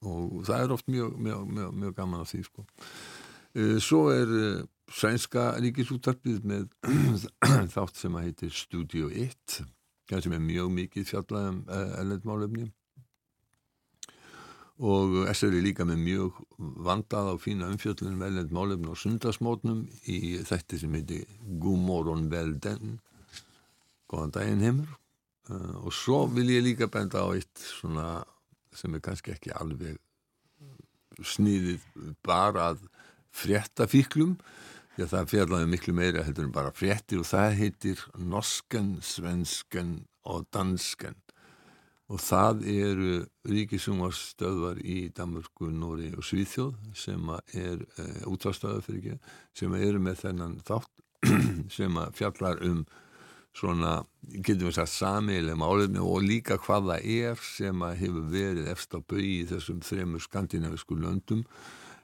og það er oft mjög, mjög, mjög, mjög gaman af því sko. Uh, svo er uh, sænska ríkisúttarpið með þátt sem að heitir Studio 1 sem er mjög mikið fjallaðum uh, ellendmálefni og SR er líka með mjög vandað á fína umfjöllunum velend málefn og sundarsmótnum í þætti sem heiti Gúmóron Velden Góðan daginn heimur uh, og svo vil ég líka benda á eitt svona sem er kannski ekki alveg sniðið bara að frétta fíklum. Því að það fjallaði miklu meira heldur en bara fréttir og það heitir norsken, svensken og dansken og það eru ríkisjónvarstöðvar í Danmörku, Nóri og Svíþjóð sem að er e, útvarstöðar fyrir ekki, sem að eru með þennan þátt sem að fjallar um svona, getum við sagt samiðlega málefni og líka hvað það er sem að hefur verið efst á bau í þessum þremur skandinavisku löndum.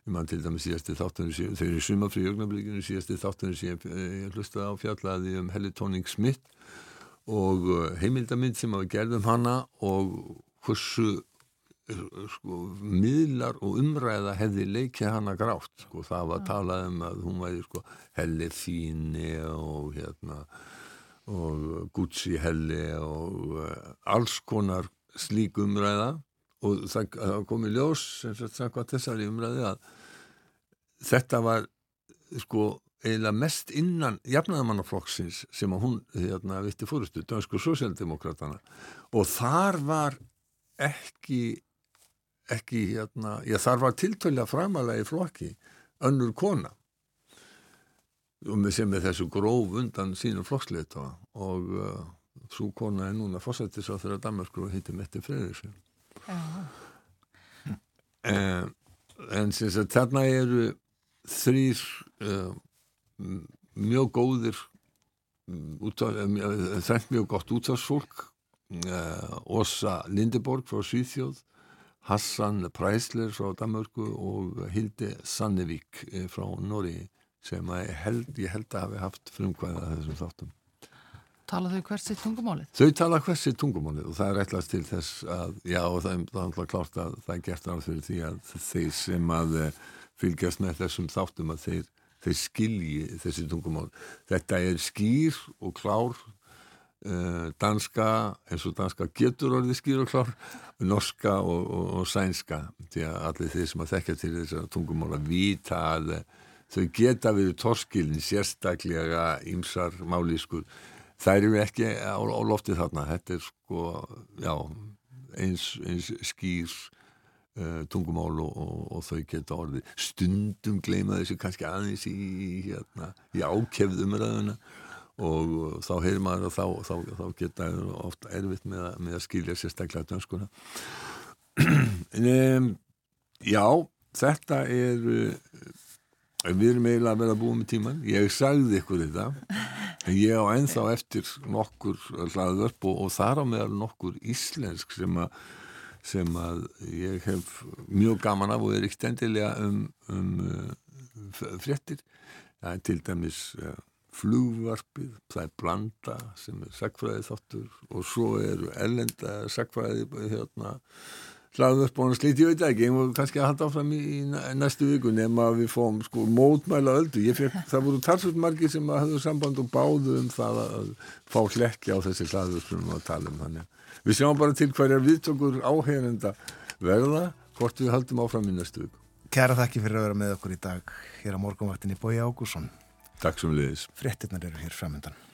Ég man til dæmis síðasti þáttunum þeir eru sumafri í augnablíkinu síðasti sem ég, ég hlustaði á fjallaði um Helle Tóning Smith og uh, heimildamind sem við gerðum hana og hversu sko, miðlar og umræða hefði leikið hana grátt sko, það var talað um að hún væri sko, Helle Fíni og hérna og Gucci Helli og uh, alls konar slík umræða. Og það, það kom í ljós sem sagt þessari umræði að þetta var sko eiginlega mest innan jafnaðamannaflokksins sem að hún hérna vitti fórustu, dansku sosialdemokratana og þar var ekki ekki hérna, já þar var tiltölu framalega í flokki önnur kona. Sem með þessu gróf undan sínum flokksleita og uh, svo kona er núna fórsættis á þeirra Danmarkur og heitir Mette Freyriksson en, en sem sagt þarna eru þrýr uh, mjög góðir þrengt mjög gott útvarsfólk uh, Åsa Lindeborg frá Svíþjóð Hassan Preisler frá Danmörku og Hilde Sannevík eh, frá Nóri sem held, ég held að hafi haft frumkvæða þessum þáttum. Tala þau hvert sitt tungumálið? Þau tala hversi tungumálið og það er ætlast til þess að, já og það er það er alltaf klárt að það er gert ráð fyrir því að þeir sem að eh, fylgjast með þessum þáttum að þeir, þeir skilji þessi tungumál. Þetta er skýr og klár uh, danska, eins og danska getur orðið skýr og klár, norska og, og, og sænska því að allir þeir sem að þekkja til þessar tungumála vita að þau geta verið torskilin sérstaklega ýmsar málískur þær eru ekki á, á loftið þarna þetta er sko, já eins, eins skýr tungumál og, og, og þau geta orðið. Stundum gleyma þessu kannski aðeins í, hérna, í ákefð umræðuna og uh, þá heyrir maður að þá, þá, þá geta ofta erfitt með, að- með að skilja sérstaklega dönskuna. Um, já, þetta er uh, við erum eiginlega að vera búið með tíman ég sagði ykkur þetta en ég á ennþá eftir nokkur hlaðvörp og, og þar á meðal nokkur íslensk sem að sem að ég hef mjög gaman af og er ekkert endilega um, um uh, fréttir. Það er til dæmis uh, flugvarpið, það er blanda sem er sagfræði þáttur og svo eru ellenda sagfræði hérna hlaðvörp og hann slíti, ég veit ekki, ég voru kannski að halda áfram í, í næ- næstu viku nema að við fáum sko mótmæla öldu ég fekk, það voru talsvöld margir sem hafðu samband og báðu um það að, fá hlekki á þessi hlaðvörpum og tala um þannig við sjáum bara til hverjar viðtökur áheyrenda verða hvort við haldum áfram í næstu viku Kæra þakki fyrir að vera með okkur í dag hér á morgunvaktinni Bói Ágússon. Takk sem liðis Fréttirnar eru hér framöndan.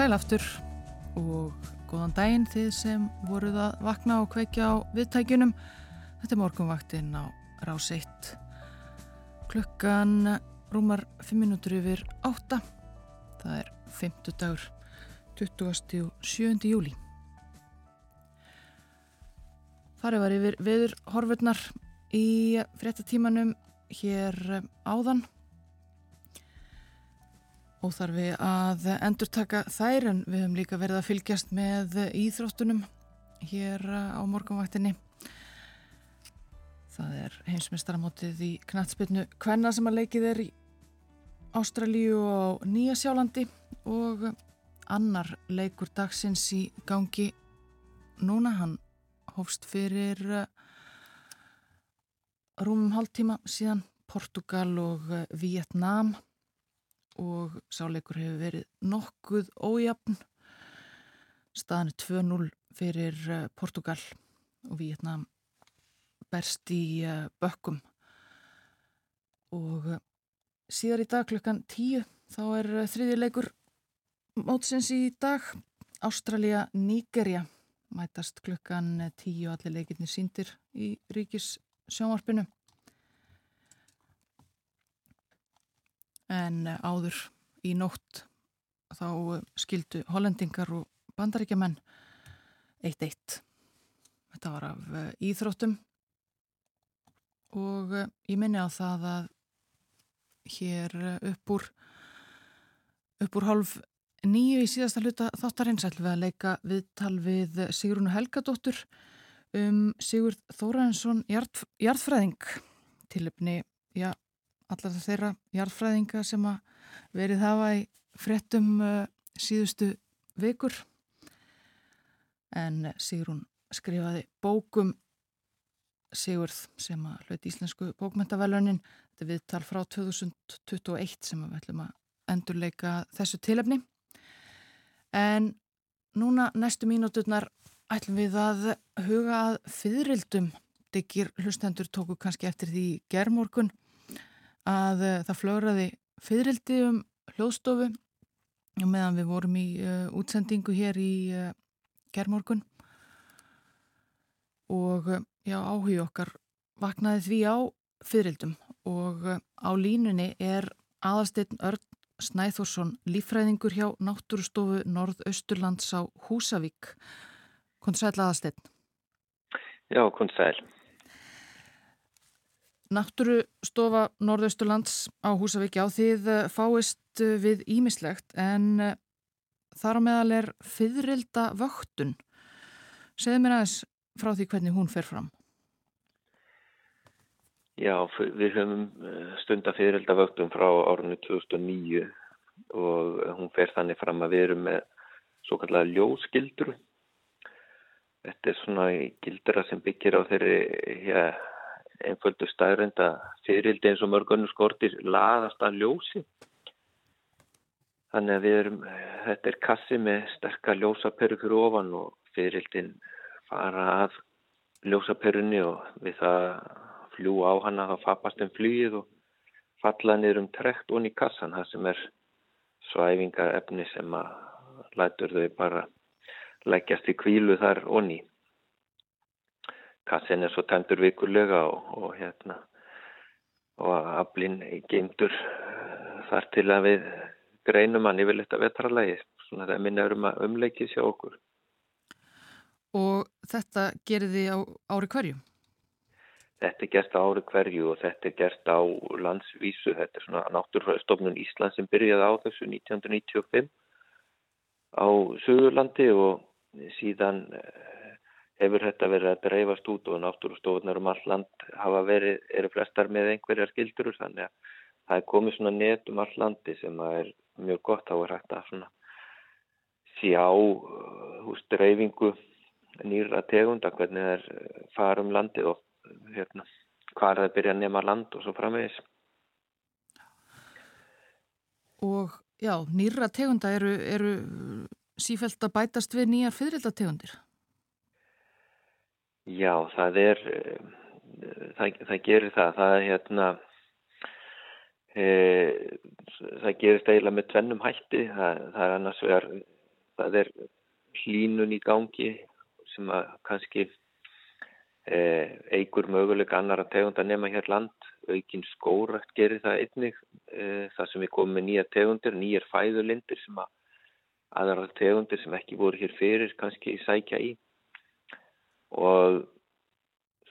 Sæl aftur og góðan daginn þið sem voruð að vakna og kveikja á viðtækjunum. Þetta er morgunvaktinn á rás 1. Klukkan rúmar 5 minútur yfir 8. Það er 50 dagur 27. júli. Farið var yfir viður horfurnar í fréttatímanum hér áðan óþarfi að endurtaka þær en við höfum líka verið að fylgjast með íþróttunum hér á morgunvaktinni. Það er heimsmeistaramótið í knattspilnu Kvenna sem að leikið er í Ástralíu og Nýja Sjálandi og annar leikur dagsins í gangi núna. Hann hófst fyrir eh, rúmum hálftíma síðan Portugal og eh, Vietnam og sáleikur hefur verið nokkuð ójafn Staðan er 2-0 fyrir uh, Portugal og Vietnam berst í uh, bökkum. Og uh, síðar í dag klukkan 10 þá er uh, þriðji leikur mótsins í dag. Ástralja, Nígerja mætast klukkan 10 og allir leikirni síndir í ríkis sjónvarpinu. En uh, áður í nótt þá uh, skildu hollendingar og bandaríkjamenn 1-1. Þetta var af uh, íþróttum og ég minni á það að hér upp úr upp úr hálf nýju í síðasta hluta þáttarins ætlum við að leika viðtal við Sigrunu Helgadóttur um Sigurd Þóraðinsson jarð, jarðfræðing tilöfni, já, allar þeirra jarðfræðinga sem að verið hafa í fréttum uh, síðustu vikur. En Sigrun skrifaði bókum Sigurð sem að hluti íslensku bókmyndavælunin þetta viðtal frá 2021 sem við ætlum að endurleika þessu tilefni. En núna næstu mínúturnar ætlum við að huga að fyririldum diggir hlustendur tóku kannski eftir því gerðmorgun að uh, það flögraði fyririldi um hljóðstofu meðan við vorum í uh, útsendingu hér í uh, gerðmorgun og uh, já, áhugi okkar vaknaði því á fyririldum og á línunni er aðalsteinn Örn Snæþórsson, lífræðingur hjá Náttúrustofu Norðausturlands á Húsavík. Kontur sæl aðalsteinn. Já, kontur sæl. Náttúrustofa Norðausturlands á Húsavík, já þið eh, fáist eh, við ímislegt en eh, þar á meðal er fyririlda vöktun. Segðu mér aðeins frá því hvernig hún fer fram. Já, við höfum stunda fyririlda vöktun frá árunni 2009 og hún fer þannig fram að við erum með svo kallega ljósgildru. Þetta er svona gildra sem byggir á þeirri ja, einföldu staðrönda fyririldi eins og mörgunum skortir laðast að ljósi. Þannig að við erum, þetta er kassi með sterkar ljósaperu fyrir ofan og fyririldin fara að ljósaperunni og við það fljú á hana þá fapast um flýið og falla niður um trekt onni kassan það sem er svæfingar efni sem að lætur þau bara leggjast í kvílu þar onni kassin er svo tæmdur vikurlega og, og hérna og aflinn geimdur þar til að við greinum hann yfir leta vetralagi svona það minnaður um að umleikið sjá okkur Og þetta gerir þið á ári hverju? Þetta er gert á ári hverju og þetta er gert á landsvísu. Þetta er svona náttúrstofnun Ísland sem byrjaði á þessu 1995 á Suðurlandi og síðan hefur þetta verið að dreifast út og náttúrstofunar um all land hafa verið, eru flestar með einhverjar skildur þannig að það er komið svona net um all landi sem er mjög gott hægt að svona sjá hús dreifingu nýra tegunda, hvernig það er fara um landið og hérna, hvað það að byrja að nema land og svo framvegis. Og já, nýra tegunda eru, eru sífælt að bætast við nýjar fyririldategundir? Já, það er, það, það gerir það, það er hérna, e, það gerist eiginlega með tvennum hætti, það, það er annars vegar, það er hlínun í gangi sem að kannski eh, eigur möguleika annar að tegunda nema hér land, aukinn skórætt gerir það einnig, eh, það sem við komum með nýja tegundir, nýjar fæðulindir sem að aðra tegundir sem ekki voru hér fyrir kannski sækja í og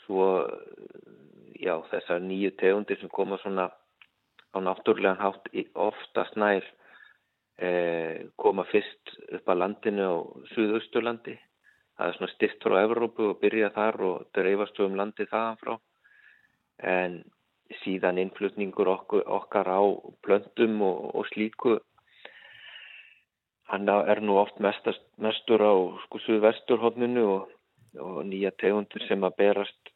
svo já þessar nýju tegundir sem koma svona á náttúrulegan hátt oftast nær eh, koma fyrst upp að landinu á Suðausturlandi. Það er svona styrst frá Evrópu og byrja þar og dreifast um landi þaðan frá. En síðan innflutningur okkur, okkar á plöntum og, og slíku. Hann er nú oft mestast, mestur á sko suðvesturhóttninu og, og nýja tegundur sem að berast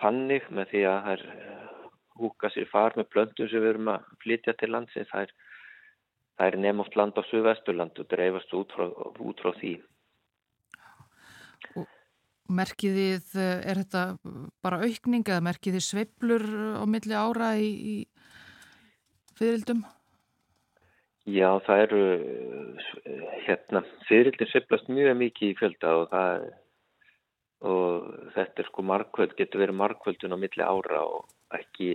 þannig með því að það er húka sér far með plöntum sem við erum að flytja til landsins er það er nefnum land á Suðvesturland og dreifast út frá, út frá því. Merkið þið, eh, er þetta bara aukning eða merkið þið sveiflur á milli ára í, í fyririldum? Já, það eru, eh, hérna, fyririldin sveiflast mjög mikið í fjölda og það og þetta er sko markvöld, getur verið markvöldun á milli ára og ekki,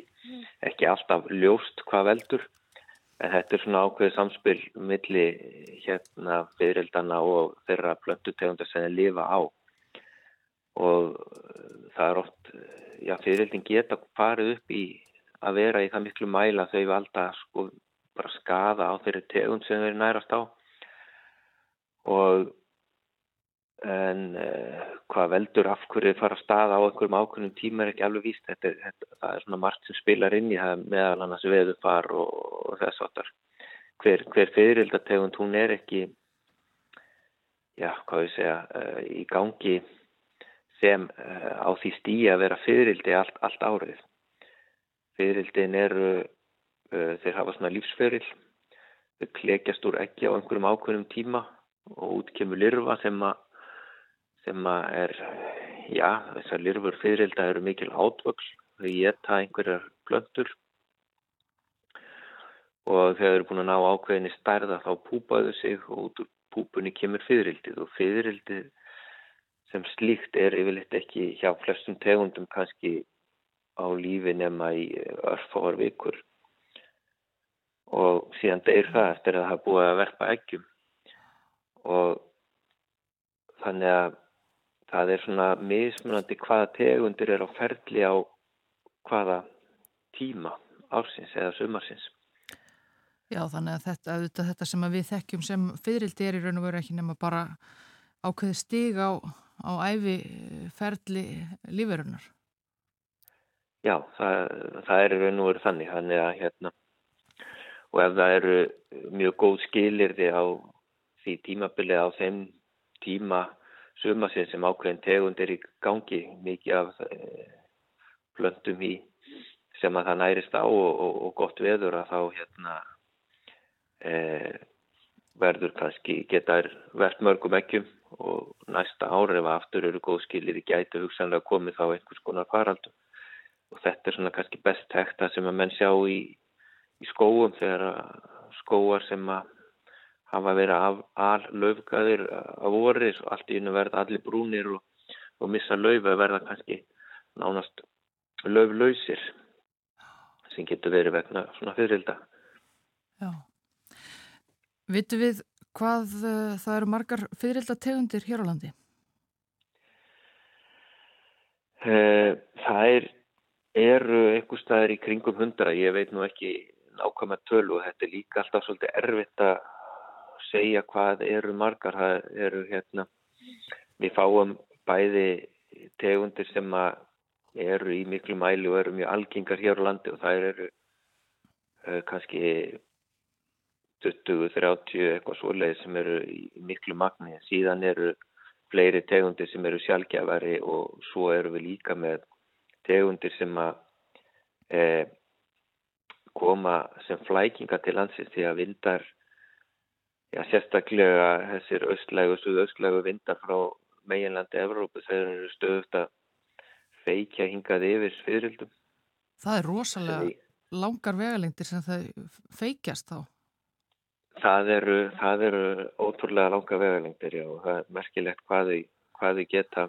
ekki alltaf ljóst hvað veldur. En þetta er svona ákveðið samspil milli hérna fyririldana og þeirra plöntutegundar sem þeir lifa á. Og það er oft, já fyririldin geta farið upp í að vera í það miklu mæla þau valda sko bara skada á þeirri tegund sem þeir nærast á. Og en uh, hvað veldur af hverju fara að staða á einhverjum ákveðnum tíma er ekki alveg víst. Þetta, er- þetta, það er svona margt sem spilar inn í það meðal annars veðufar og, og þess áttar hver, hver fyririldategund hún er ekki já, hvað ég segja uh, í gangi sem uh, á því stíi að vera fyririldi allt, allt árið. Fyririldin eru uh, þeir hafa svona lífsferil þau klekjast úr ekki á einhverjum ákveðnum tíma og út kemur lirfa sem að sem er, já, þessar lirfur fyririlda eru mikil átvöks, þau geta einhverjar plöntur. Og þegar þau eru búin að ná ákveðinni stærða þá púpaðu sig og út úr púpunni kemur fyririldið og fyririldið sem slíkt er yfirleitt ekki hjá flestum tegundum kannski á lífi nema í örfáar vikur. Og síðan deyr það eftir að það búið að verpa eggjum. Og þannig að það er svona mismunandi hvaða tegundir er á ferli á hvaða tíma ársins eða sumarsins. Já, þannig að þetta, auðvitað, þetta sem að við þekkjum sem fyririldi er í raun og veru ekki nema bara ákveði stig á, á æfi ferli líferunar. Já, það, það er í raun og veru þannig, þannig að hérna og ef það eru mjög góð skilirði á því tímabilið á þeim tíma sumasinn sem ákveðin tegund er í gangi mikið af e, plöntum í sem að það nærist á og, og, og gott veður að þá hérna e, verður kannski geta verðt mörgum ekkjum og næsta ári ef aftur eru góð skilir í gætu hugsanlega komið þá einhvers konar faraldum og þetta er svona kannski best tekta sem að menn sjá í, í skóum þegar skóar sem að hafa verið af al löfgaðir af voris og allt í unnu verða allir brúnir og, og missa löf að verða kannski nánast löflausir sem getur verið vegna svona fyririlda. Já. Vitu við hvað uh, það eru margar fyririldategundir hér á landi? Eh, Það er, eru einhver staðar í kringum hundra, ég veit nú ekki nákvæmlega tölu og þetta er líka alltaf svolítið erfitt að segja hvað eru margar, eru hérna, við fáum bæði tegundir sem eru í miklu mæli og eru mjög algengar hér á landi og það eru uh, kannski 20-30 eitthvað svoleið sem eru í miklu magni. Síðan eru fleiri tegundir sem eru sjálfgjafari og svo eru við líka með tegundir sem að eh, koma sem flækinga til landsins því að vindar, já sérstaklega þessir östlægu og suðaustlægu vindar frá meginlandi Evrópu þeir eru stöðust að feikja hingað yfir fyririldum. Það er rosalega langar vegalengdir sem það feikjast þá. Það eru, það eru ótrúlega langa vegalengdir já, og það er merkilegt hvað þau, hvað þau geta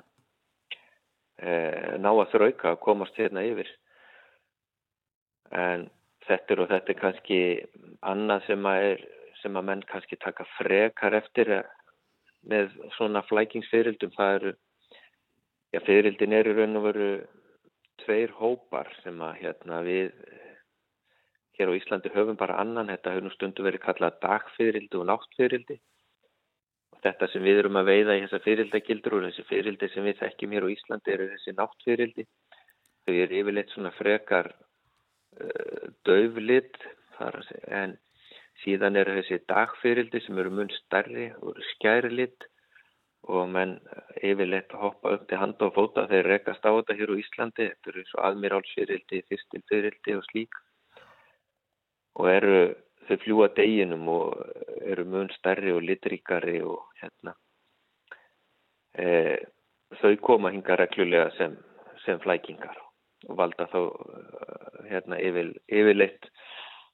eh, ná að þrauka að komast hérna yfir. En þetta er og þetta er kannski annað sem að, er, sem að menn kannski taka frekar eftir með svona flækingsfyrildum. Það eru, já fyrildin eru raun og veru tveir hópar sem að hérna við hér á Íslandi höfum bara annan, þetta nú stundu verið kallað dagfyrildi og náttfyrildi og þetta sem við erum að veiða í þessa fyrildagildur og þessi fyrildi sem við þekkjum hér á Íslandi eru þessi náttfyrildi þau eru yfirleitt svona frekar uh, döflit en síðan eru þessi dagfyrildi sem eru mun starri og skærilit og menn yfirleitt hoppa upp til handa og fóta. Þeir rekast á þetta hér á Íslandi. Þetta eru eins og aðmirálsfyrildi, fyrstilfyrildi og slík. Og eru þau fljúa deginum og eru mun stærri og litríkari og hérna e, þau koma hinga reglulega sem, sem flækingar og valda þá eh, hérna yfir, yfirleitt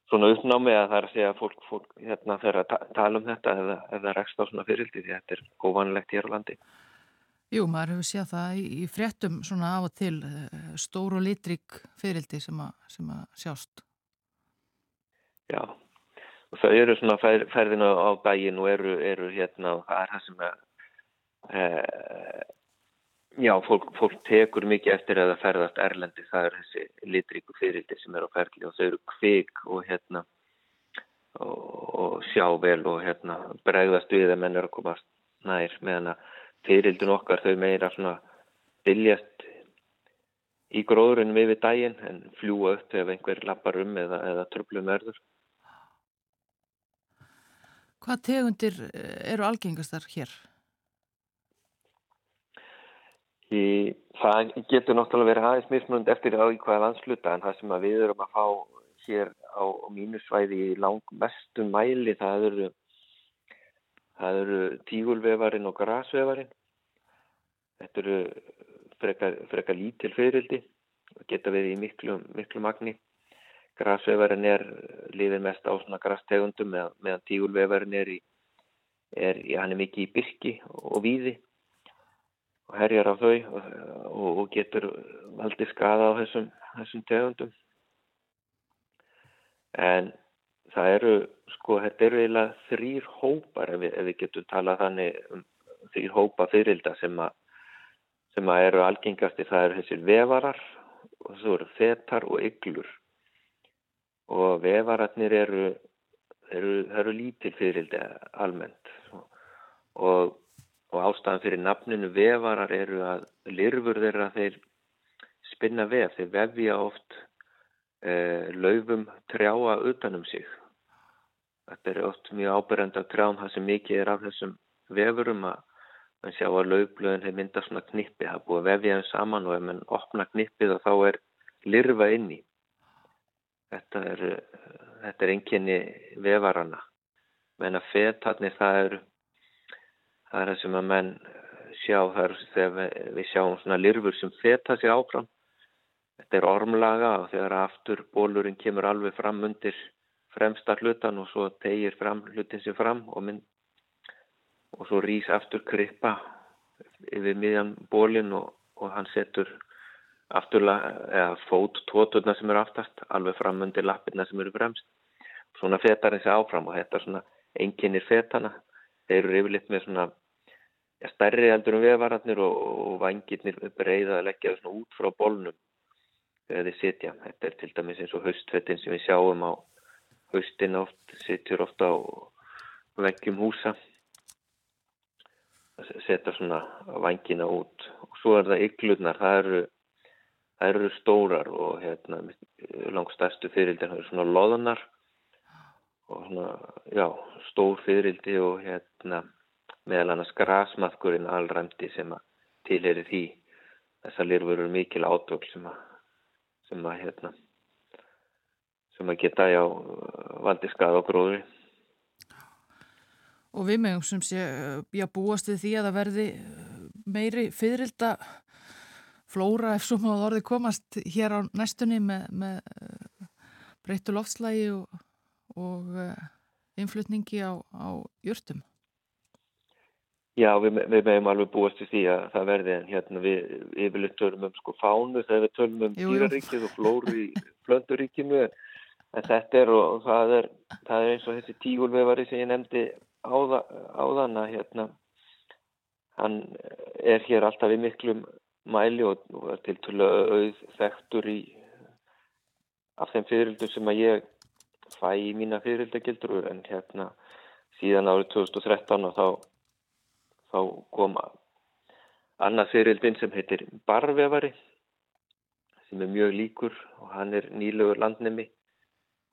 svona uppnámi að það er að segja að fólk, fólk hérna fer að ta tala um þetta eða, eða rekst á svona fyririldi því þetta er óvanlegt hér á landi. Jú, maður hefur séð það í, í fréttum svona af og til eh, stór og litrík fyririldi sem, a, sem að sjást. Já, og þau eru svona fer, ferðina á bæin og eru, eru hérna og það er það sem að e, já, fólk, fólk tekur mikið eftir að það ferðast erlendi, það er þessi litríku fyririldi sem er á ferli og þau eru kvik og hérna og, og sjá vel og hérna bregðast við að menn er að komast nær meðan að fyririldin okkar þau meira svona biljast í við við daginn en fljúa upp ef einhver lappar um eða, eða tröflum verður. Hvað tegundir eh, eru algengastar hér? Í, það getur náttúrulega verið aðeins mismunund eftir á í hvaða landsluta en það sem við erum að fá hér á mínusvæði í langmestum mæli það eru, það eru tígulvefarinn og grasvefarinn. Þetta eru frekar, frekar lítil fyririldi og geta verið í miklu, miklu magni. Grasvefarinn er liðið mest á svona grastegundum með, meðan tígulvefarinn er í, er, hann er mikið í byrki og víði og herjar á þau og, og, getur valdið skada á þessum, þessum tegundum. En það eru, sko, þetta eru eiginlega þrýr hópar ef við, ef við getum talað þannig um þrýr hópa fyririlda sem, a, sem að eru algengasti. Það eru þessir vefarar og það eru fetar og yglur. Og vefararnir eru, eru, eru lítil fyririldi almennt og og ástæðan fyrir nafninu vefarar eru að lirfur þeirra þeir spinna vef, þeir vefja oft eh, laufum trjáa utanum sig. Þetta er oft mjög ábyrjand af trjám það sem mikið er af þessum vefurum að mann sjá að laufblöðin hefur myndað svona knippi, það er búið að vefja þeim saman og ef mann opna knippið þá er lirfa inni. Þetta er, þetta er enginni vefarana. Menn að fetarnir það eru það er það sem að menn sjá þar þegar við, sjáum svona lirfur sem feta sig áfram. Þetta er ormlaga og þegar aftur bólurinn kemur alveg fram undir fremsta hlutan og svo tegir fram hlutin sem fram og, mynd, og svo rýs aftur kryppa yfir miðjan bólinn og, og hann setur afturlega eða fót tóturna sem eru aftast alveg fram undir lappirna sem eru fremst. Svona fetar þessi áfram og þetta er svona enginnir fetana þeir eru yfirleitt með svona ja, stærri heldur um veðvararnir og, og vangirnir breyða að leggja það svona út frá bólnum þegar þeir sitja. Þetta er til dæmis eins og haustfettin sem við sjáum á haustin oft, sitjur ofta á veggjum húsa. Setja svona vangina út. Og svo er það yglurnar, það eru það eru stórar og hérna langstæstu fyririldin það eru svona loðunar og svona, já, stór fyririldi og hérna meðal annars grasmaðkurinn allræmdi sem að tilheri því. Þessar lirfur eru mikil átökl sem að sem að hérna sem að geta já valdi skað og gróðri. Og við meðum sem sé já, búast við því að það verði meiri fyririlda flóra ef svo má orði komast hér á næstunni með, með breyttu loftslægi og, og innflutningi á, á jörtum Já, við, við meðum alveg búast við því að það verði en hérna við yfirleitt tölum um sko fánu þegar við tölum um dýraríkið og flóri í flönduríkinu en þetta er og, og það er, það er eins og þessi tígulvefari sem ég nefndi áða, áðan að hérna hann er hér alltaf í miklum mæli og, og til tölu auð þekktur í af þeim fyririldum sem að ég fæ í mína fyririldagildur en hérna síðan árið 2013 og þá þá kom annað fyririldin sem heitir barvefari sem er mjög líkur og hann er nýlegur landnemi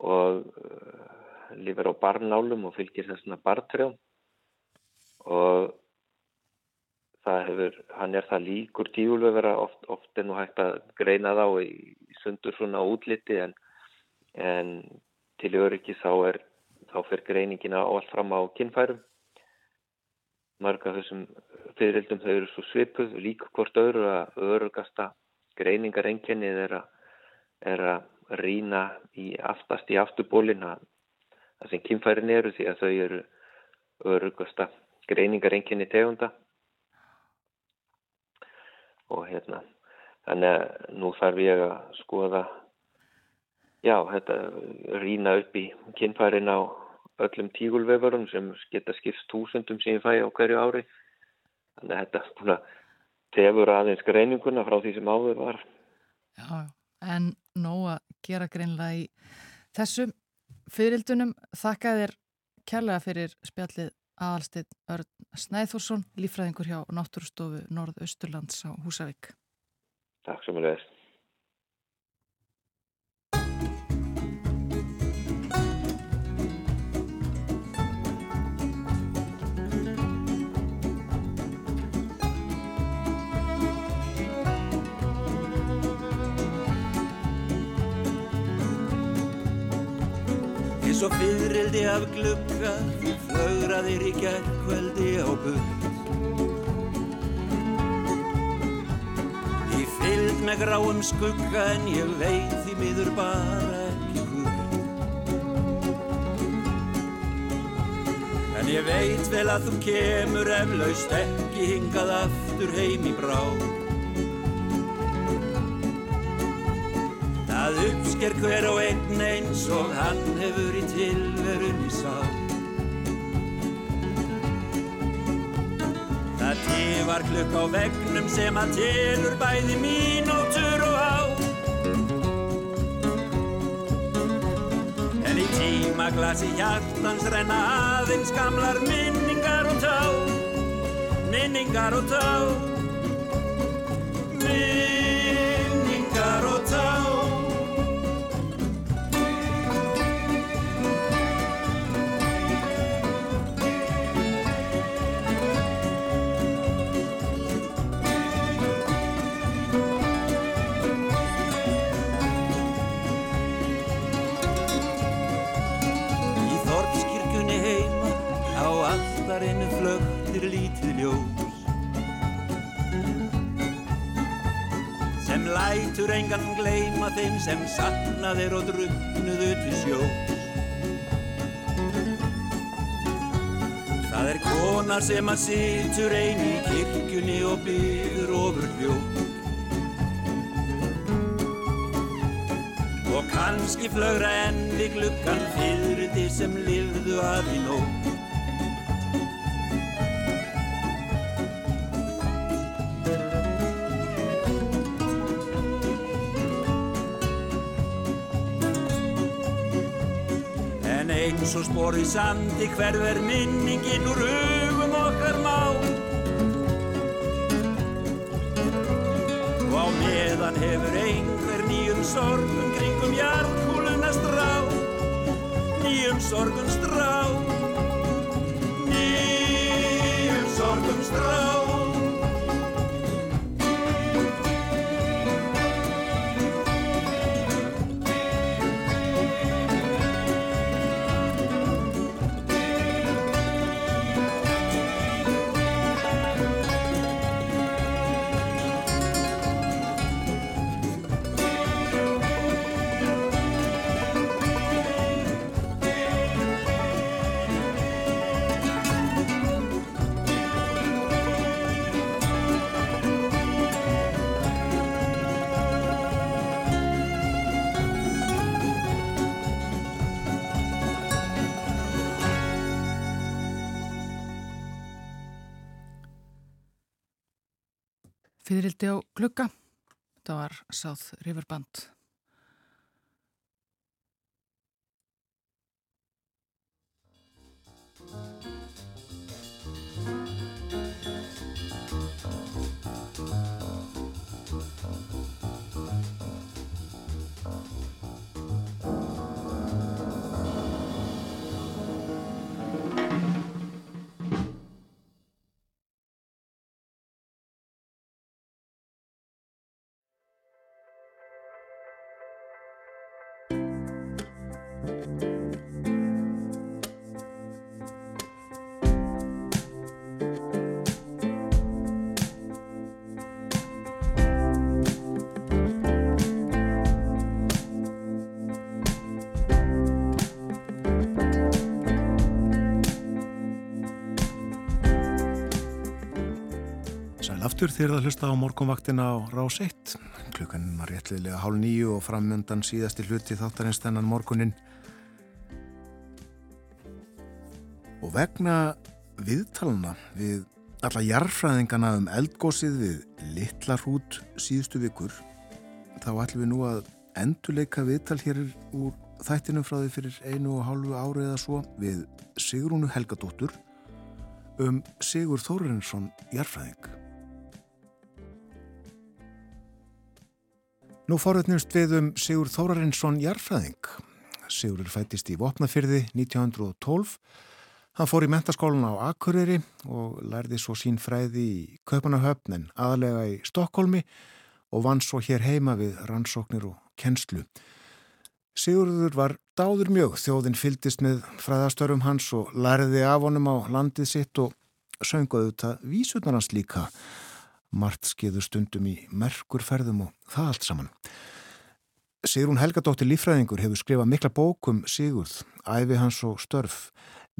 og uh, lifir á barnálum og fylgir þessuna bartrjá og hefur, hann er það líkur tíulvefara, oft, oft er nú hægt að greina þá í sundur svona útliti en, en til öryggi þá er þá fer greiningina á allt fram á kinnfærum. Marga þessum fyririldum þau eru svo svipuð, líka hvort öðru að örugasta greiningarengennið er er að rýna í aftast í afturbólin að það sem kinnfærin eru því að þau eru örugasta greiningarenginni tegunda og hérna þannig að nú þarf ég að skoða já, þetta rýna upp í kinnfærin á öllum tígulvefarum sem geta skipst túsundum sem ég fæ á hverju ári þannig að þetta búin að tefur aðeins greininguna frá því sem áður var Já, en nóg að gera greinlega í þessum fyririldunum. Þakka þér kærlega fyrir spjallið aðalstinn Örn Snæðþórsson, lífræðingur hjá Náttúrustofu Norðausturlands á Húsavík. Takk sem er veist eins og fyririldi af glugga flögraðir í gærkvöldi á burt Í fylgd með gráum skugga en ég veit því miður bara ekki hvort En ég veit vel að þú kemur eflaust ekki hingað aftur heim í brá Það uppsker hver og einn eins og hann hefur í tilverunni sá. Það tifar klukk á vegnum sem að tilur bæði mínútur og á. En í tíma glasi hjartans renna aðeins gamlar minningar og tá. Minningar og tá. Minningar og tá. Ljós sem lætur engan gleyma þeim sem sakna þeir og druknuðu til sjós Það er kona sem að situr ein í kirkjunni og byður ofur hljóð Og kannski flögra enn við gluggan fyrir því sem lifðu að í nótt. Spor í sandi hverfer minningin úr hugum okkar má. Á meðan hefur einhver nýjum sorgum kringum jarðkúluna strá Nýjum sorgum strá Nýjum sorgum strá Eirildi á klukka. Þetta var South River Band. Aftur þér að hlusta á morgunvaktina á Rás 1. Klukkan var réttliðlega hálf nýju og framöndan síðasti hluti þáttarins þennan morgunin. Og vegna viðtalana við alla jarfræðingana um eldgósið við litla hrút síðustu vikur, þá ætlum við nú að endurleika viðtal hér úr þættinum frá því fyrir einu og hálfu ári eða svo við Sigrúnu Helgadóttur um Sigur Þórarinsson jarfræðing. Nú forðnumst við um Sigur Þórarinsson jarfræðing. Sigur fættist í Vopnafyrði 1912. Hann fór í mentaskólan á Akureyri og lærði svo sín fræði í Kaupanahöfn en aðalega í Stokkólmi og vann svo hér heima við rannsóknir og kennslu. Sigurður var dáður mjög, þjóðin fyldist með fræðastörum hans og lærði af honum á landið sitt og sönguðu þetta vísutnarans líka. Mart skiður stundum í merkurferðum og það allt saman. Sigrún Helgadóttir Lífræðingur hefur skrifað mikla bókum Sigurð, æfi hans og störf.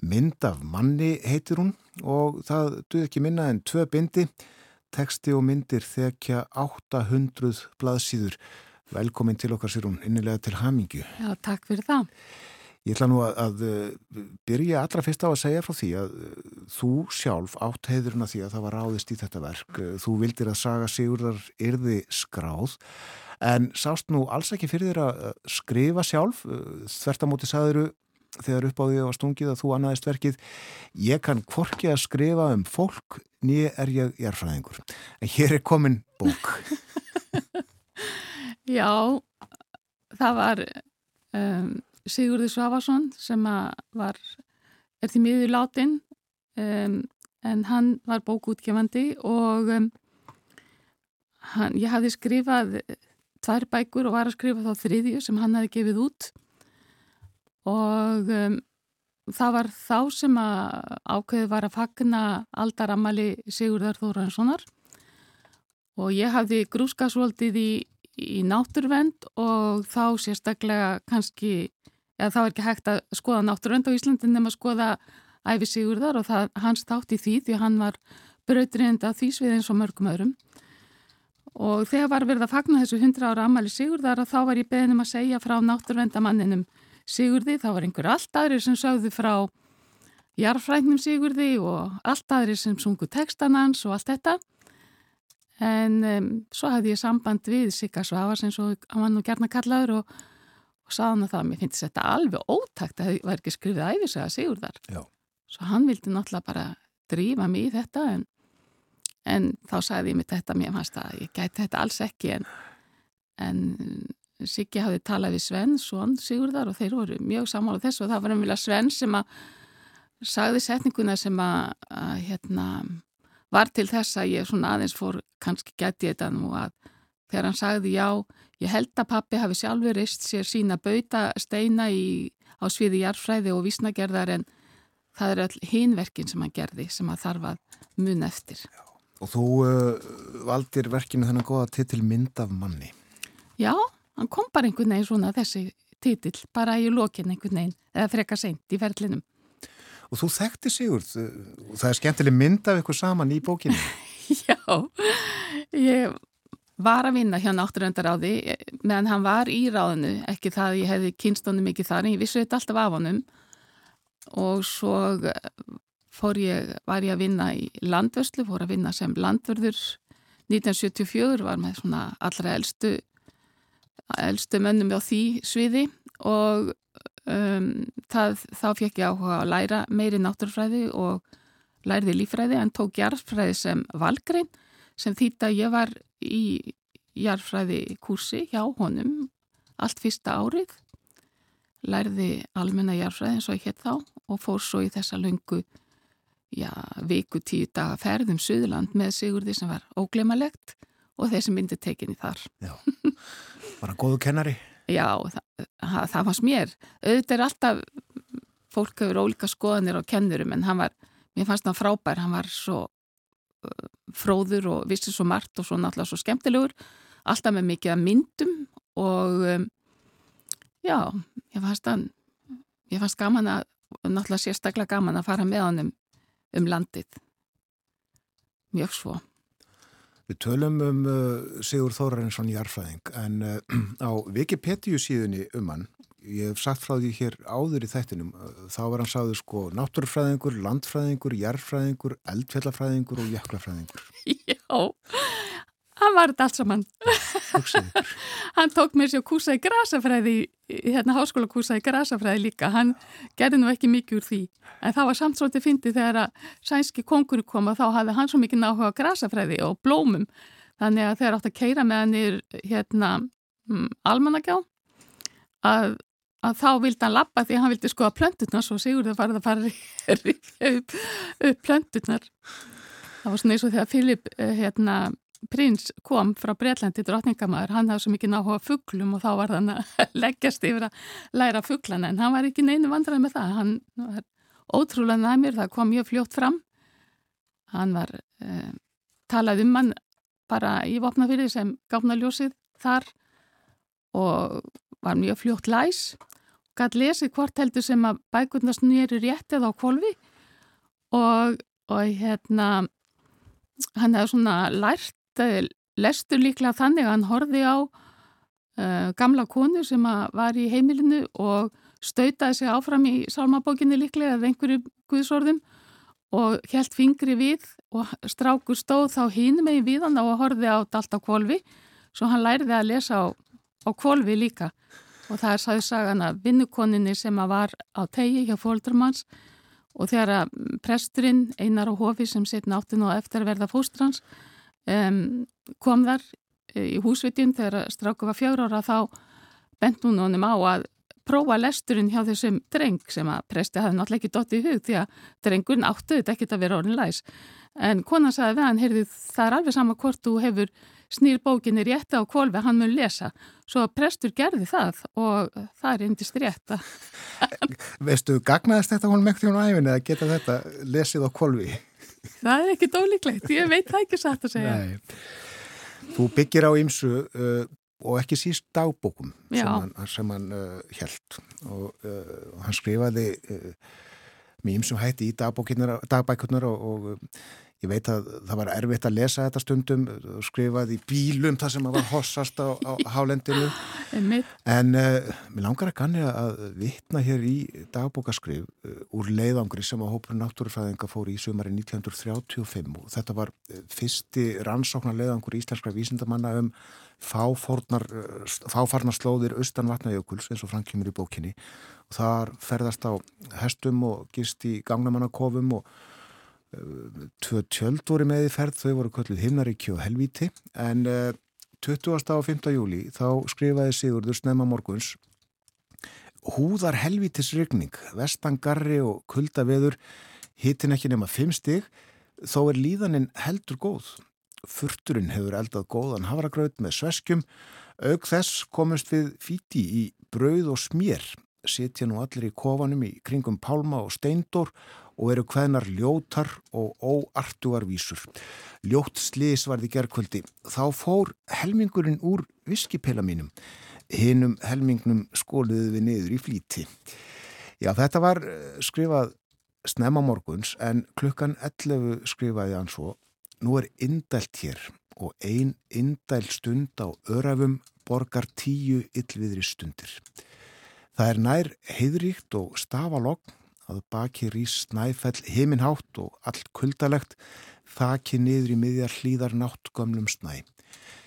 Mynd af manni heitir hún og það duð ekki minna en tvö bindi, teksti og myndir þekja 800 blaðsýður. Velkomin til okkar Sigrún, innilega til hamingju. Já, takk fyrir það. Ég ætla nú að, að uh, byrja allra fyrst á að segja frá því að uh, þú sjálf átt heiðurinn að því að það var ráðist í þetta verk. Uh, Þú vildir að saga Sigurðar yrði skráð en sást nú alls ekki fyrir þér að skrifa sjálf. Þvertamóti saðuru þegar upp á því að stungið að þú annaðist verkið. Ég kann hvorki að skrifa um fólk nýja er ég jærfræðingur. En hér er komin bók. Já, það var um, Sigurður Svavarsson sem var, er því miður látin um, en hann var bókútgefandi og um, hann, ég hafði skrifað tvær bækur og var að skrifa þá þriðju sem hann hafði gefið út og um, það var þá sem að ákveði var að fagna aldaramali Sigurðar Þóranssonar og ég hafði grúskasvoldið í, í náttúrvend og þá sérstaklega kannski, eða þá er ekki hægt að skoða náttúrvend á Íslandin nema að skoða æfi Sigurðar og það hans þátt í því því hann var brautriðenda því svið eins og mörgum öðrum og þegar var verið að fagna þessu 100 ára amali Sigurðar þá var ég beðin um að segja frá náttúrvendamanninum Sigurði, þá var einhver allt aðri sem sögðu frá jarfræknum Sigurði og allt aðri sem sungu textanans og allt þetta. En um, svo hafði ég samband við Sigga Svavars eins og hann var nú gerna kallaður og, og sagði hann að það, mér finnst þetta alveg ótakt að það var ekki skrifið æfisega Sigurðar. Já. Svo hann vildi náttúrulega bara drífa mig í þetta en, en þá sagði ég mitt þetta mér fannst að ég gæti þetta alls ekki en, en Siggi hafði talað við Sven, svon Sigurðar og þeir voru mjög samála þessu og það var umvila Sven sem að sagði setninguna sem að, að hérna, var til þess að ég svona aðeins fór kannski gæti þetta nú að þegar hann sagði já, ég held að pappi hafi sjálfur reist sér sína bauta steina í, á sviði jarfræði og vísnagerðar en það er all hinverkin sem hann gerði sem að þarf að mun eftir. Og þú uh, valdir verkinu þennan góða titil mynd af manni. Já, hann kom bara einhvern veginn svona þessi titill, bara í lokin einhvern veginn, eða freka seint í ferlinum. Og þú þekkti Sigurð, og það er skemmtileg mynd af ykkur saman í bókinu. Já, ég var að vinna hjá náttúröndaráði meðan hann var í ráðinu, ekki það að ég hefði kynstónu mikið þar, en ég vissi þetta alltaf af honum. Og svo fór ég, var ég að vinna í landvörslu, fór að vinna sem landvörður. 1974, var með svona allra elstu elstu mönnum á því sviði og um, það, þá fekk ég áhuga að læra meiri náttúrfræði og læriði lífræði en tók jarðfræði sem valgrein sem þýtt að ég var í jarðfræði kursi hjá honum allt fyrsta árið læriði almenna jarðfræði eins og ég hétt þá og fór svo í þessa lungu já, viku tíu daga ferðum Suðurland með Sigurði sem var óglemalegt og þessi myndi tekinni þar Já, bara góðu kennari. Já, það, það, það fannst mér. Auðvitað er alltaf, fólk hefur ólíka skoðanir á kennurum en hann var, mér fannst hann frábær, hann var svo fróður og vissi svo margt og svo náttúrulega svo skemmtilegur, alltaf með mikið að myndum og um, já, ég fannst hann, ég fannst gaman að, náttúrulega sérstaklega gaman að fara með honum um landið. Mjög svo. Við tölum um uh, Sigur Þórarinsson Jarfræðing en uh, á Wikipedia síðunni um hann, ég hef sagt frá því hér áður í þættinum, uh, þá var hann sagður sko náttúrufræðingur, landfræðingur, jarfræðingur, eldfjallafræðingur og jöklafræðingur. Já, hann var þetta allt saman. Hann tók mér sér kúsa í grasafræði, hérna háskóla kúsa í grasafræði líka. Hann gerði nú ekki mikið úr því. En það var samt svolítið fyndið þegar að sænski kongur kom að þá hafði hann svo mikið náhuga grasafræði og blómum. Þannig að þegar átt að keira með hann í hérna um, almanagjá að, að þá vildi hann lappa því hann vildi skoða plöntutnar svo Sigurður farið að fara upp, upp plöntutnar. Það var svona eins og þegar Filip eh, hérna, prins kom frá Breitlandi drottningamæður, hann hafði svo mikið náhuga fugglum og þá var hann að leggjast yfir að læra fugglana en hann var ekki neinu vandrað með það, hann var ótrúlega næmur, það kom mjög fljótt fram. Hann var eh, talað um hann bara í vopnafyrði sem gáfnaljósið þar og var mjög fljótt læs gætt lesið hvort heldur sem að bækurnast nýri rétt eða á kvolfi og, og hérna hann hefði svona lært eh, lestur líklega þannig að hann horfi á uh, gamla konu sem var í heimilinu og stautaði sig áfram í sálmabókinni líklega eða einhverju guðsorðum og helt fingri við og strákur stóð þá hínum megin við hann og horfið á allt á kvolfi svo hann læriði að lesa á, á kvolfi líka og það er sæði sagan að vinnukoninni sem að var á tegi hjá fóldramanns og þegar að presturinn Einar á Hofi sem setna áttin og eftir verða fóstrans um, kom þar eh, í húsvitjun þegar stráku var fjár ára þá bent hún honum á að prófa lesturinn hjá þessum dreng sem að presti hafði náttúrulega ekki dotti í hug því að drengurinn áttu þetta ekkit að vera orðin læs. En konan sagði við hann, heyrðu það er alveg sama hvort þú hefur snýr bókinni rétt á kvolfi, hann mun lesa. Svo prestur gerði það og það er endist rétt Veistu, gagnaðist þetta honum ekkert hjá æfin eða geta þetta lesið á kvolvi? það er ekkit ólíklegt, ég veit það ekki satt að segja. Nei. Þú byggir á ymsu uh, og ekki síst dagbókum sem Já. hann, sem hann uh, held og uh, hann skrifaði uh, með ymsum hætti í dagbækurnar og, og ég veit að það var erfitt að lesa þetta stundum og skrifaði í bílum þar sem var hossast á, á hálendinu. En uh, mér langar að ganni að vitna hér í dagbókaskrif uh, úr leiðangri sem að hópur náttúrufræðinga fór í sumari 1935 og þetta var uh, fyrsti rannsóknar leiðangur íslenskra vísindamanna um fáfarnar slóðir austan vatnajökuls eins og framkymur í bókinni og þar ferðast á hestum og gist í gangnamannakofum og tvö tjöld voru með í ferð, þau voru kölluð himnaríki og helvíti en uh, 20. og 5. júli þá skrifaði Sigurður snemma morguns Húðar helvítis rigning, vestangarri og kuldaveður, hitin ekki nema 5 stig, þó er líðaninn heldur góð. Furturinn hefur eldað góðan havragraut með sveskjum, auk þess komust við fíti í brauð og smér, sitja nú allir í kofanum í kringum pálma og steindór og eru hveðnar ljótar og óartugar vísur. Ljótt slís varði gerkvöldi. Þá fór helmingurinn úr viskipela mínum. Hinum helmingnum skóluðu við niður í flíti. Já, þetta var eh, skrifað snemma morguns en klukkan 11 skrifaði hann svo Nú er indælt hér og ein indæl stund á örafum borgar tíu illviðri stundir. Það er nær heiðríkt og stafalogn að baki rís snæfell heiminhátt og allt kuldalegt þaki niður í miðjar hlýðar náttgömlum snæ.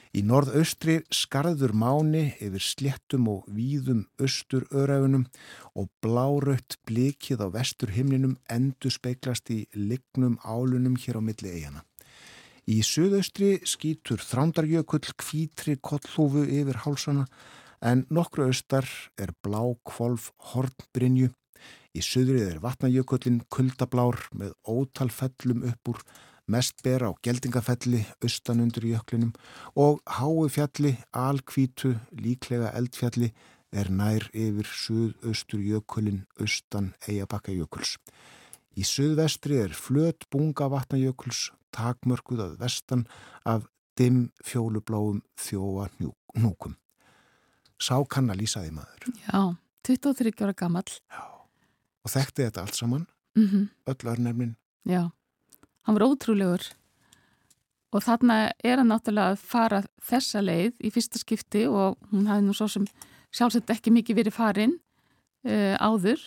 Í norðaustri skarður máni yfir sléttum og víðum austur öraunum og blárautt blikið á vestur himninum endur speiklast í lignum álunum hér á milli eigana. Í suðaustri skýtur þrándarjökull kvítri kollhúfu yfir hálsana en nokkru austar er blá kvolf hornbrinju. Í suðrið er vatnajökullin kuldablár með ótal fellum upp úr mest ber á geldingafelli austan undir jöklinum og háu fjalli, alkvítu, líklega eldfjalli er nær yfir suðaustur jökullin austan eigabakkajökuls. Í suðvestri er flöt bunga vatnajökuls takmörkuð að vestan af dimm fjólubláum þjóa núkum. Sá kann að lýsa því maður. Já, 23 ára gamall. Og þekkti þetta allt saman, Mm öll örnefnin. Já, hann var ótrúlegur. Og þarna er hann náttúrulega að fara þessa leið í fyrsta skipti og hún hafði nú svo sem sjálfsagt ekki mikið verið farin uh, áður.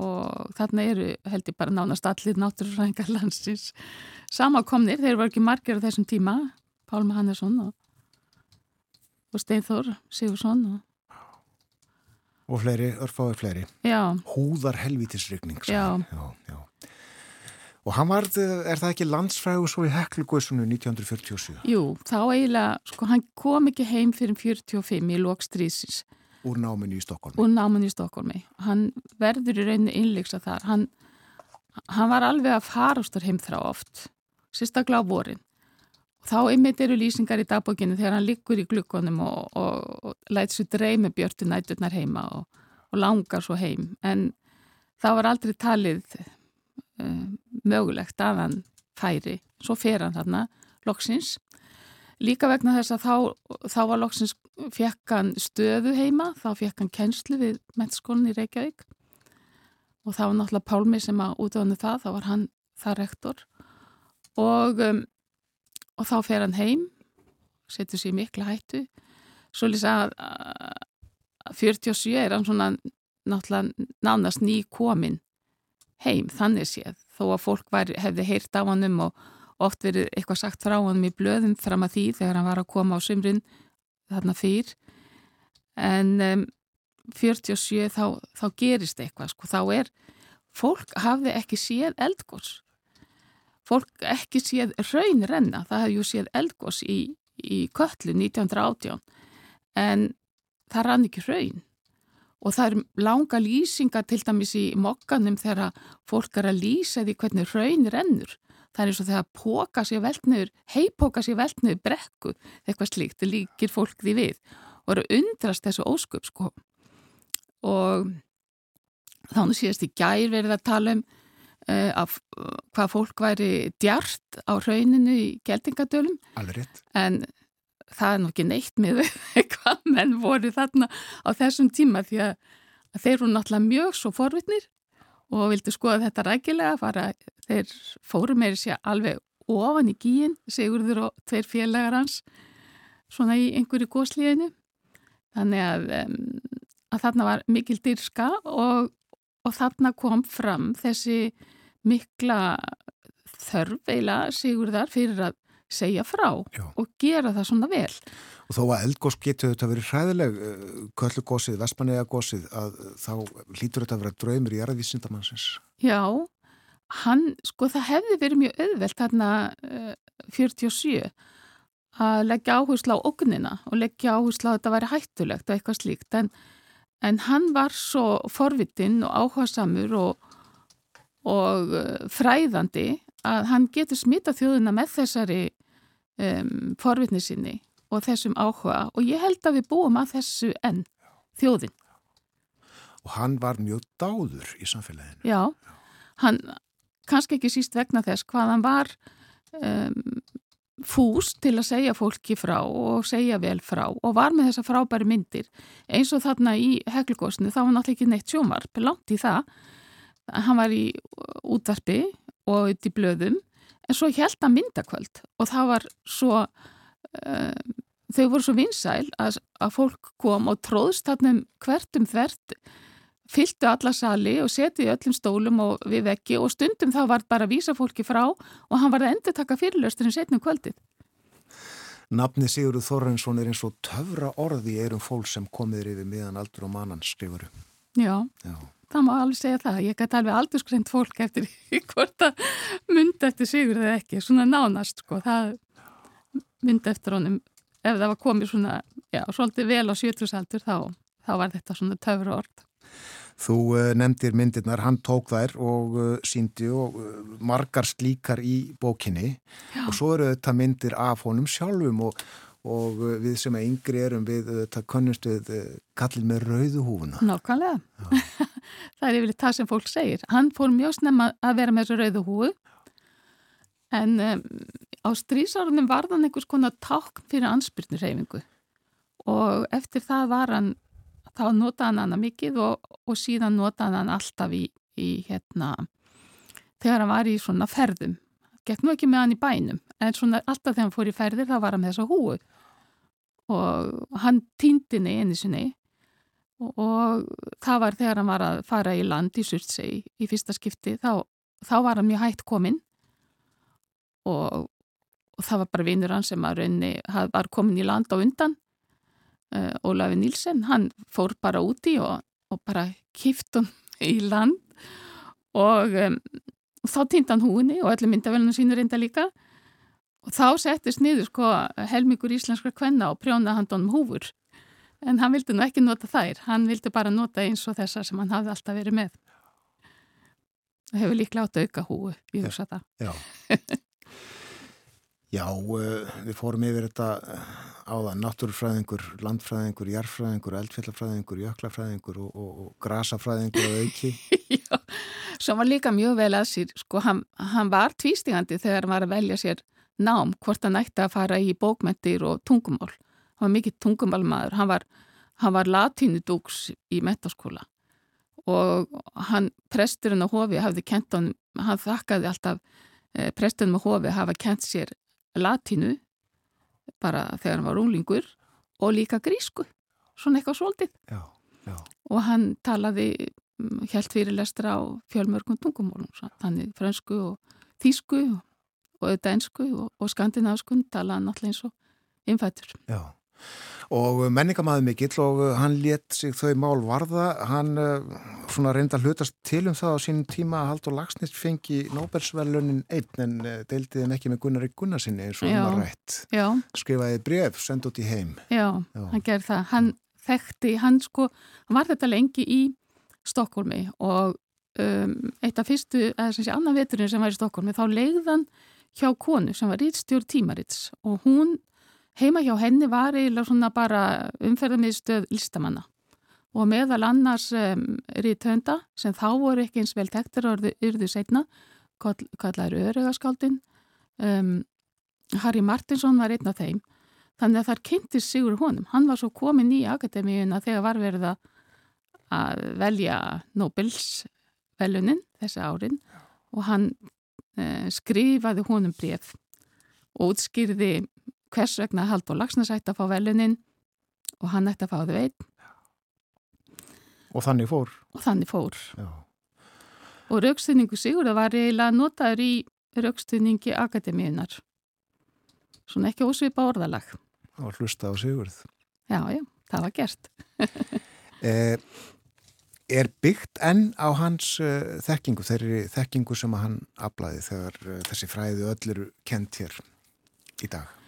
Og þarna eru held ég bara nánast allir náttúrufræðingar landsins samakomnir, þeir eru ekki margir á þessum tíma, Pálma Hannesson og, og Steinþór Sigursson og Og fleiri, örfáði fleiri. já, Húðar helvítisrykning. sagði Já. já, já. Og hann var, er það ekki landsfrægu svo í Heklugusunu 1947 jú, þá eiginlega sko hann kom ekki heim fyrir 45 í lokstrísins úr náminu í Stokkólmi. úr náman í Stokkólmi. Hann verður í rauninni innleiksa þar. Hann, hann var alveg að farastur heimþrá oft, sérstaklega á vorin. Þá einmitt eru lýsingar í dagbókinu þegar hann liggur í glukkonum og, og, og læt svo dreymi björtu næturnar heima og, og langar svo heim. En það var aldrei talið uh, mögulegt að hann færi. Svo fer hann þarna, loksins. Líka vegna þess að þá, þá var loksins, fekk hann stöðu heima, þá fekk hann kennslu við mennskólinn í Reykjavík og það var náttúrulega Pálmi sem að útöðanu það, þá var hann það rektor og, um, og þá fer hann heim, setur sér mikla hættu, svo lýsa að, að 47 er hann svona náttúrulega nánast ný komin heim, þannig séð, þó að fólk var, hefði heyrt á hann um og oft verið eitthvað sagt frá hann í blöðum fram að því þegar hann var að koma á sumrin þarna fyrr. En um, 47 þá, þá gerist eitthvað sko, þá er fólk hafði ekki séð eldgós fólk ekki séð raun renna, það hafði ju séð eldgós í, í köllu 1918 en það rann ekki raun og það er langa lýsinga til dæmis í mokkanum þegar fólk er að lýsa því hvernig raun rennur. Það er eins og þegar póka sér veltniður, heipóka sér veltniður brekku, eitthvað slíkt, það líkir fólk því við. Og eru undrast þessu ósköp sko. Og þannig síðast í gær verið að tala um af, uh, hvað fólk væri djart á rauninu í geldingadölum. En það er nokkið neitt með hvað menn voru þarna á þessum tíma því að, þeir eru náttúrulega mjög svo forvitnir og vildu skoða þetta rækilega fara, þeir fóru meiri sér alveg ofan í gíin, Sigurður og tveir félagar hans svona í einhverju góðslíðinu þannig að, um, að þarna var mikil dyrska og, og þarna kom fram þessi mikla þörf eiginlega Sigurðar fyrir að segja frá Já. og gera það svona vel Og þó að eldgós getur þetta verið hræðileg, köllugósið, vestmanneigagósið, að þá hlýtur þetta að vera draumur í jarðvísindamannsins. Já, hann, sko það hefði verið mjög auðvelt þarna uh, 47 að leggja áherslu á ógnina og leggja áherslu á að þetta væri hættulegt og eitthvað slíkt en, en hann var svo forvitinn og áhersamur og, og uh, fræðandi að hann getur smita þjóðina með þessari um, forvitni sinni og þessum áhuga og ég held að við búum að þessu enn þjóðin. Og hann var mjög dáður í samfélaginu. Já, hann kannski ekki síst vegna þess hvað hann var um, fús til að segja fólki frá og segja vel frá og var með þessa frábæri myndir. Eins og þarna í heglugósinu þá var náttúrulega ekki neitt sjómarp, langt í það. Hann var í útvarpi og út í blöðum en svo held hann myndakvöld og það var svo um, þau voru svo vinsæl að, að fólk kom og tróðst þarna um hvert um þvert fylltu alla sali og setið í öllum stólum og við vekki og stundum þá var bara að vísa fólki frá og hann var að endur taka fyrirlösturinn setnum kvöldið. Nafni Sigurður Þorrensson er eins og töfra orði erum fólk sem komið yfir miðan aldur og mannan skrifuru. Já, Já. það má alveg segja það. Ég gæti alveg aldurskreint fólk eftir hvort að myndi eftir sigur eða ekki. Svona nánast, sko. Það myndi eftir honum, ef það var komið svona, já, svolítið vel á sjötusaldur þá, þá var þetta svona töfra orð. Þú uh, nefndir myndirnar, hann tók þær og uh, síndi og uh, margar slíkar í bókinni Já. og svo eru þetta myndir af honum sjálfum og, og við sem er yngri erum við þetta könnust við kallið með rauðu húfuna. Nákvæmlega. það er yfirleitt það sem fólk segir. Hann fór mjög snemma að vera með þessu rauðu húu en um, á strísárunum var hann einhvers konar tákn fyrir ansbyrnureyfingu og eftir það var hann, þá notaði hann hana mikið og, og síðan notaði hann alltaf í, í hérna, þegar hann var í svona ferðum. Gekk nú ekki með hann í bænum en svona alltaf þegar hann fór í ferðir þá var hann með þessa húu og hann týndi henni einu sinni og, og það var þegar hann var að fara í land í Surtsey í fyrsta skipti þá, þá var hann mjög hægt kominn. Og, og það var bara vinnur hann sem að raunni var komin í land á undan uh, Ólafi Nílsen, hann fór bara úti og, og bara kift hann í land. Og um, þá týndi hann húinni og öllu myndavælunum sínur reynda líka. Og þá settist niður sko helmingur íslenskra kvenna og prjóna handunum húfur. En hann vildi nú ekki nota þær. Hann vildi bara nota eins og þessar sem hann hafði alltaf verið með. Og hefur líklega átt að auka húu ég hugsa það Já uh, við fórum yfir þetta áðan, náttúrufræðingur, landfræðingur, jarfræðingur, eldfjallafræðingur, jöklafræðingur og, og, og grasafræðingur og auki. Já, sem var líka mjög vel að sér, sko, hann, hann var tvístingandi þegar hann var að velja sér nám, hvort hann ætti að fara í bókmentir og tungumál. Hann var mikill tungumálmaður, hann var, var latínudúks í metaskóla og hann, presturinn á hofi, hafði kent hann, hann þakkaði alltaf eh, presturinn á hofi hafa kent sér latínu bara þegar hann var unglingur og líka grísku, svona eitthvað svolítið. Já, já. Og hann talaði, helt fyrirlestra á fjölmörgum tungumólum, þannig fransku og þýsku og auðvitað ensku og, og skandinavskun talaði alltaf eins og innfættur. Já, og menningamæði mikill og hann let sig þau mál varða, hann uh, svona reynda hlutast til um það á sínum tíma að Haldur Lagsnist fengi Nóbersvelunin einn en uh, deildi þeim ekki með Gunnar Rík Gunnarsinni eins og hann var rætt. Já. Skrifaði bref, send út í heim. Já, Já. hann gerði það. Hann þekkti, hann sko, hann var þetta lengi í Stokkólmi og um, eitt af fyrstu, eða sem sé annan veturinn sem var í Stokkólmi, þá leiðan hjá konu sem var rítstjórn tímarits og hún heima hjá henni var eiginlega svona bara umferðarmiðstöð listamanna og meðal annars um, rítönda sem þá voru ekki eins vel tektir og yrðu setna, kallar örugaskáldin um, Harry Martinsson var einn af þeim. Þannig að þar kynntist Sigur honum. Hann var svo komin í akademíuna þegar var verið að velja Nobels velunin þessi árin og hann uh, skrifaði honum bref og útskýrði hvers vegna Haldur Lagsnes ætti að fá velunin og hann ætti að fá þau einn. Og þannig fór. Og þannig fór. Já. Og raukstuðningu Sigurða var eiginlega notaður í raukstuðningi akademíunar. Svona ekki ósvipa orðalag. Það var hlusta á Sigurð. Já, já, það var gert. eh, er byggt enn á hans uh, þekkingu, þeirri þekkingu sem hann aflaði þegar uh, þessi fræði öll eru kent hér í dag?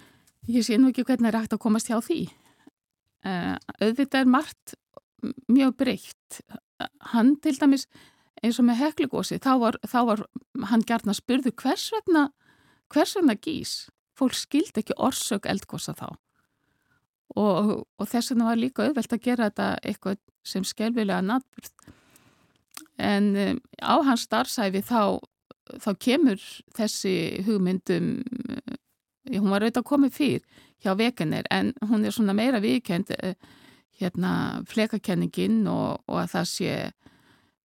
Ég sé nú ekki hvernig er hægt að komast hjá því. Uh, auðvitað er margt mjög breytt. Hann til dæmis eins og með heklugósi, þá var, þá var hann gert að spurðu hvers vegna, hvers vegna gís. Fólk skildi ekki orsök eldgósa þá. Og, og þess vegna var líka auðvelt að gera þetta eitthvað sem skelvilega natburð. En um, á hans starfsæfi þá, þá kemur þessi hugmyndum hún var auðvitað komið fyrr hjá veganir en hún er svona meira viðkend hérna flekakenningin og, og að það sé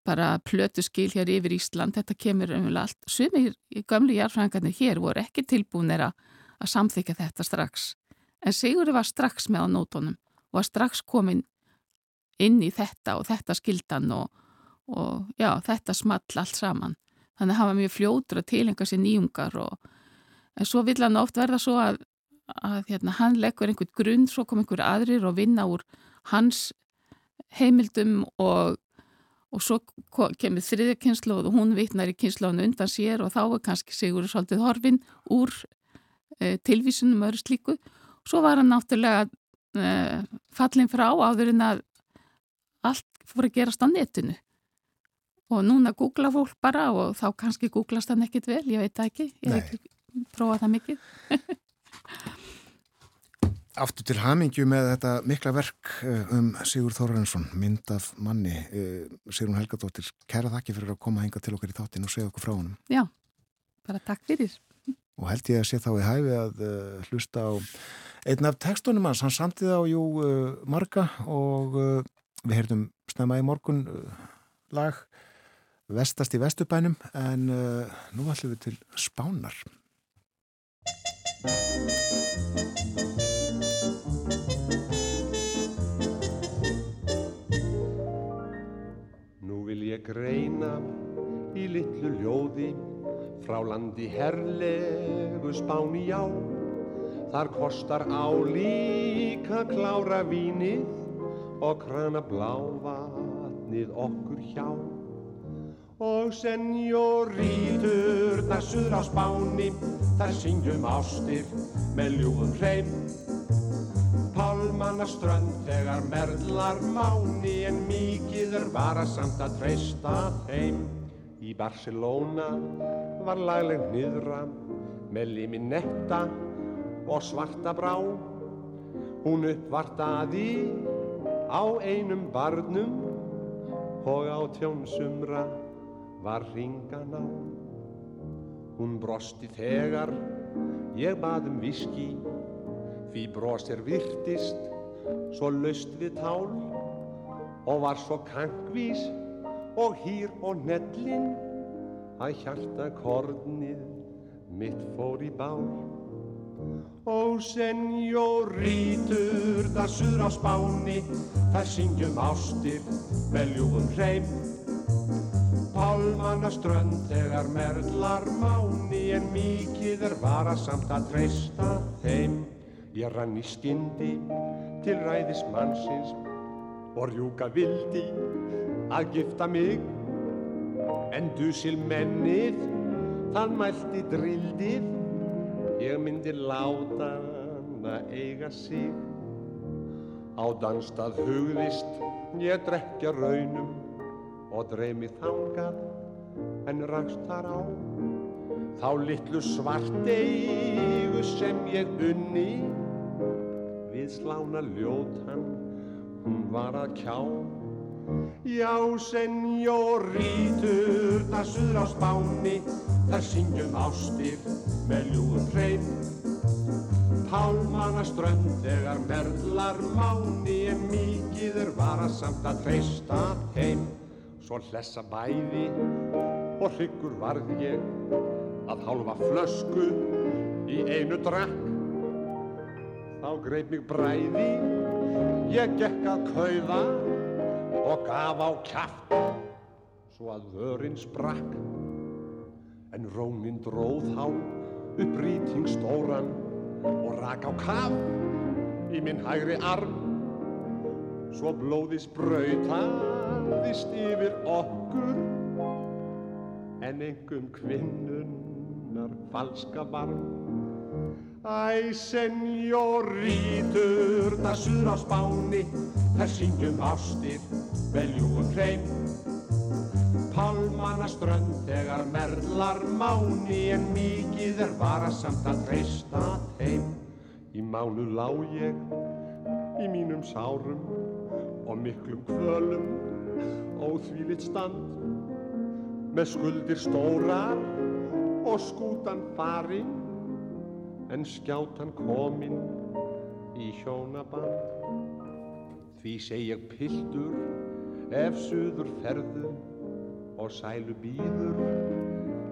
bara plötu skil hér yfir Ísland, þetta kemur um allt. Sumir í gömlu jarfræðingarnir hér voru ekki tilbúinir að samþykja þetta strax. En Sigurður var strax með á nótonum og var strax komin inn í þetta og þetta skildan og, og já, þetta small allt saman. Þannig að hann var mjög fljótur að tilenga sér nýjungar og En svo vill hann oft verða svo að, að hérna, hann leggur einhvern grunn, svo kom einhver aðrir og vinna úr hans heimildum og, og svo kemur þriðja kynslu og hún vitnar í kynslaunu undan sér og þá er kannski Sigur svolítið horfin úr e, tilvísunum öðru slíku. Svo var hann náttúrulega e, fallin frá áður en að allt fór að gerast á netinu. Og núna googla fólk bara og þá kannski googlast hann ekkit vel, ég veit ekki, ég hef ekki prófa það mikið. Aftur til hamingju með þetta mikla verk um Sigur Þórarensson, mynd af manni Sigrun Helgadóttir, kæra þakki fyrir að koma hinga til okkar í þáttin og segja okkur frá honum. Já, bara takk fyrir. Og held ég að sé þá í hæfi að uh, hlusta á einn af tekstunum hans, hann samtið á jú uh, marga og uh, við heyrðum snemma í morgun lag vestast í vestubænum en nú ætlum við til Spánar Nú vil ég greina í litlu ljóði frá landi herrlegu spáni já Þar kostar á líka klára vínið og krana blá vatnið okkur hjá. Og senjórítur þar suður á spáni, þar syngjum ástir með ljúfum hreim. Pálmanna strönd þegar merlar máni en mikið er varasamt að treysta þeim. Í Barcelona var lagleg niðra með liminetta og svarta brá. Hún uppvartaði á einum barnum og á tjónsumra var ringan á. Hún brosti þegar ég bað um viski því brosir virtist svo laust við tál og var svo kankvís og hýr og nellin að hjarta kornið mitt fór í bál. Ó senjórítur, það suður á spáni, það syngjum ástir með ljúfum hreim. Pálmanna strönd þegar merlar máni en mikið er varasamt að treysta þeim. Ég rann í skyndi til ræðis mannsins og rjúka vildi að gifta mig. En dusil mennið þann mælti drildið. Ég myndi láta hann að eiga sig. Á danstað hugðist ég drekja raunum og dreymi þangað en rakst þar á þá litlu svarteigu sem ég unni við slána ljótan hún var að kjá Já, senjórítur, það suður á spáni, þar syngjum ástir með ljúum hreim. Pálmanna strönd þegar merlar máni en mikið er varasamt að treysta heim. Svo hlessa bæði og hryggur varð ég að hálfa flösku í einu drakk. Þá greip mig bræði, ég gekk að kauða og gaf á kjaft svo að vörinn sprakk en rónin dróð þá upp rýting stóran og rak á kaf í minn hægri arm svo blóði sprautaðist yfir okkur en engum kvinnunnar falska varm Æ, senjórítur, það suður á spáni, þær syngjum ástir, veljúum hreim. Pálmanna strönd þegar merlar máni, en mikið er varasamt að treysta þeim. Í mánu lá ég, í mínum sárum, og miklum kvölum, óþvílitt stand. Með skuldir stórar og skútan farin, en skjátan kominn í hjónaband. Því seg ég piltur ef suður ferðu og sælu býður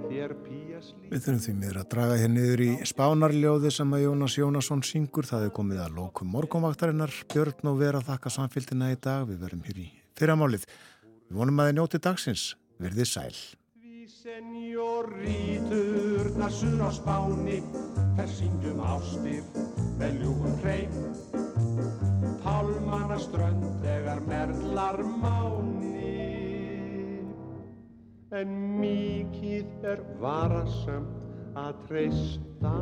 þér píaslí. Við þurfum því miður að draga hér niður í spánarljóði sem að Jónas Jónasson syngur. Það er komið að lókum morgunvaktarinnar. Björn og vera þakka samfélgina í dag. Við verum hér í fyrramálið. Við vonum að þið njóti dagsins. Verðið sæl. Senjórítur, það sur á spáni, þær syngjum ástir með ljúfum hreim. Pálmanna strönd þegar merlar máni, en mikið er varasamt að treysta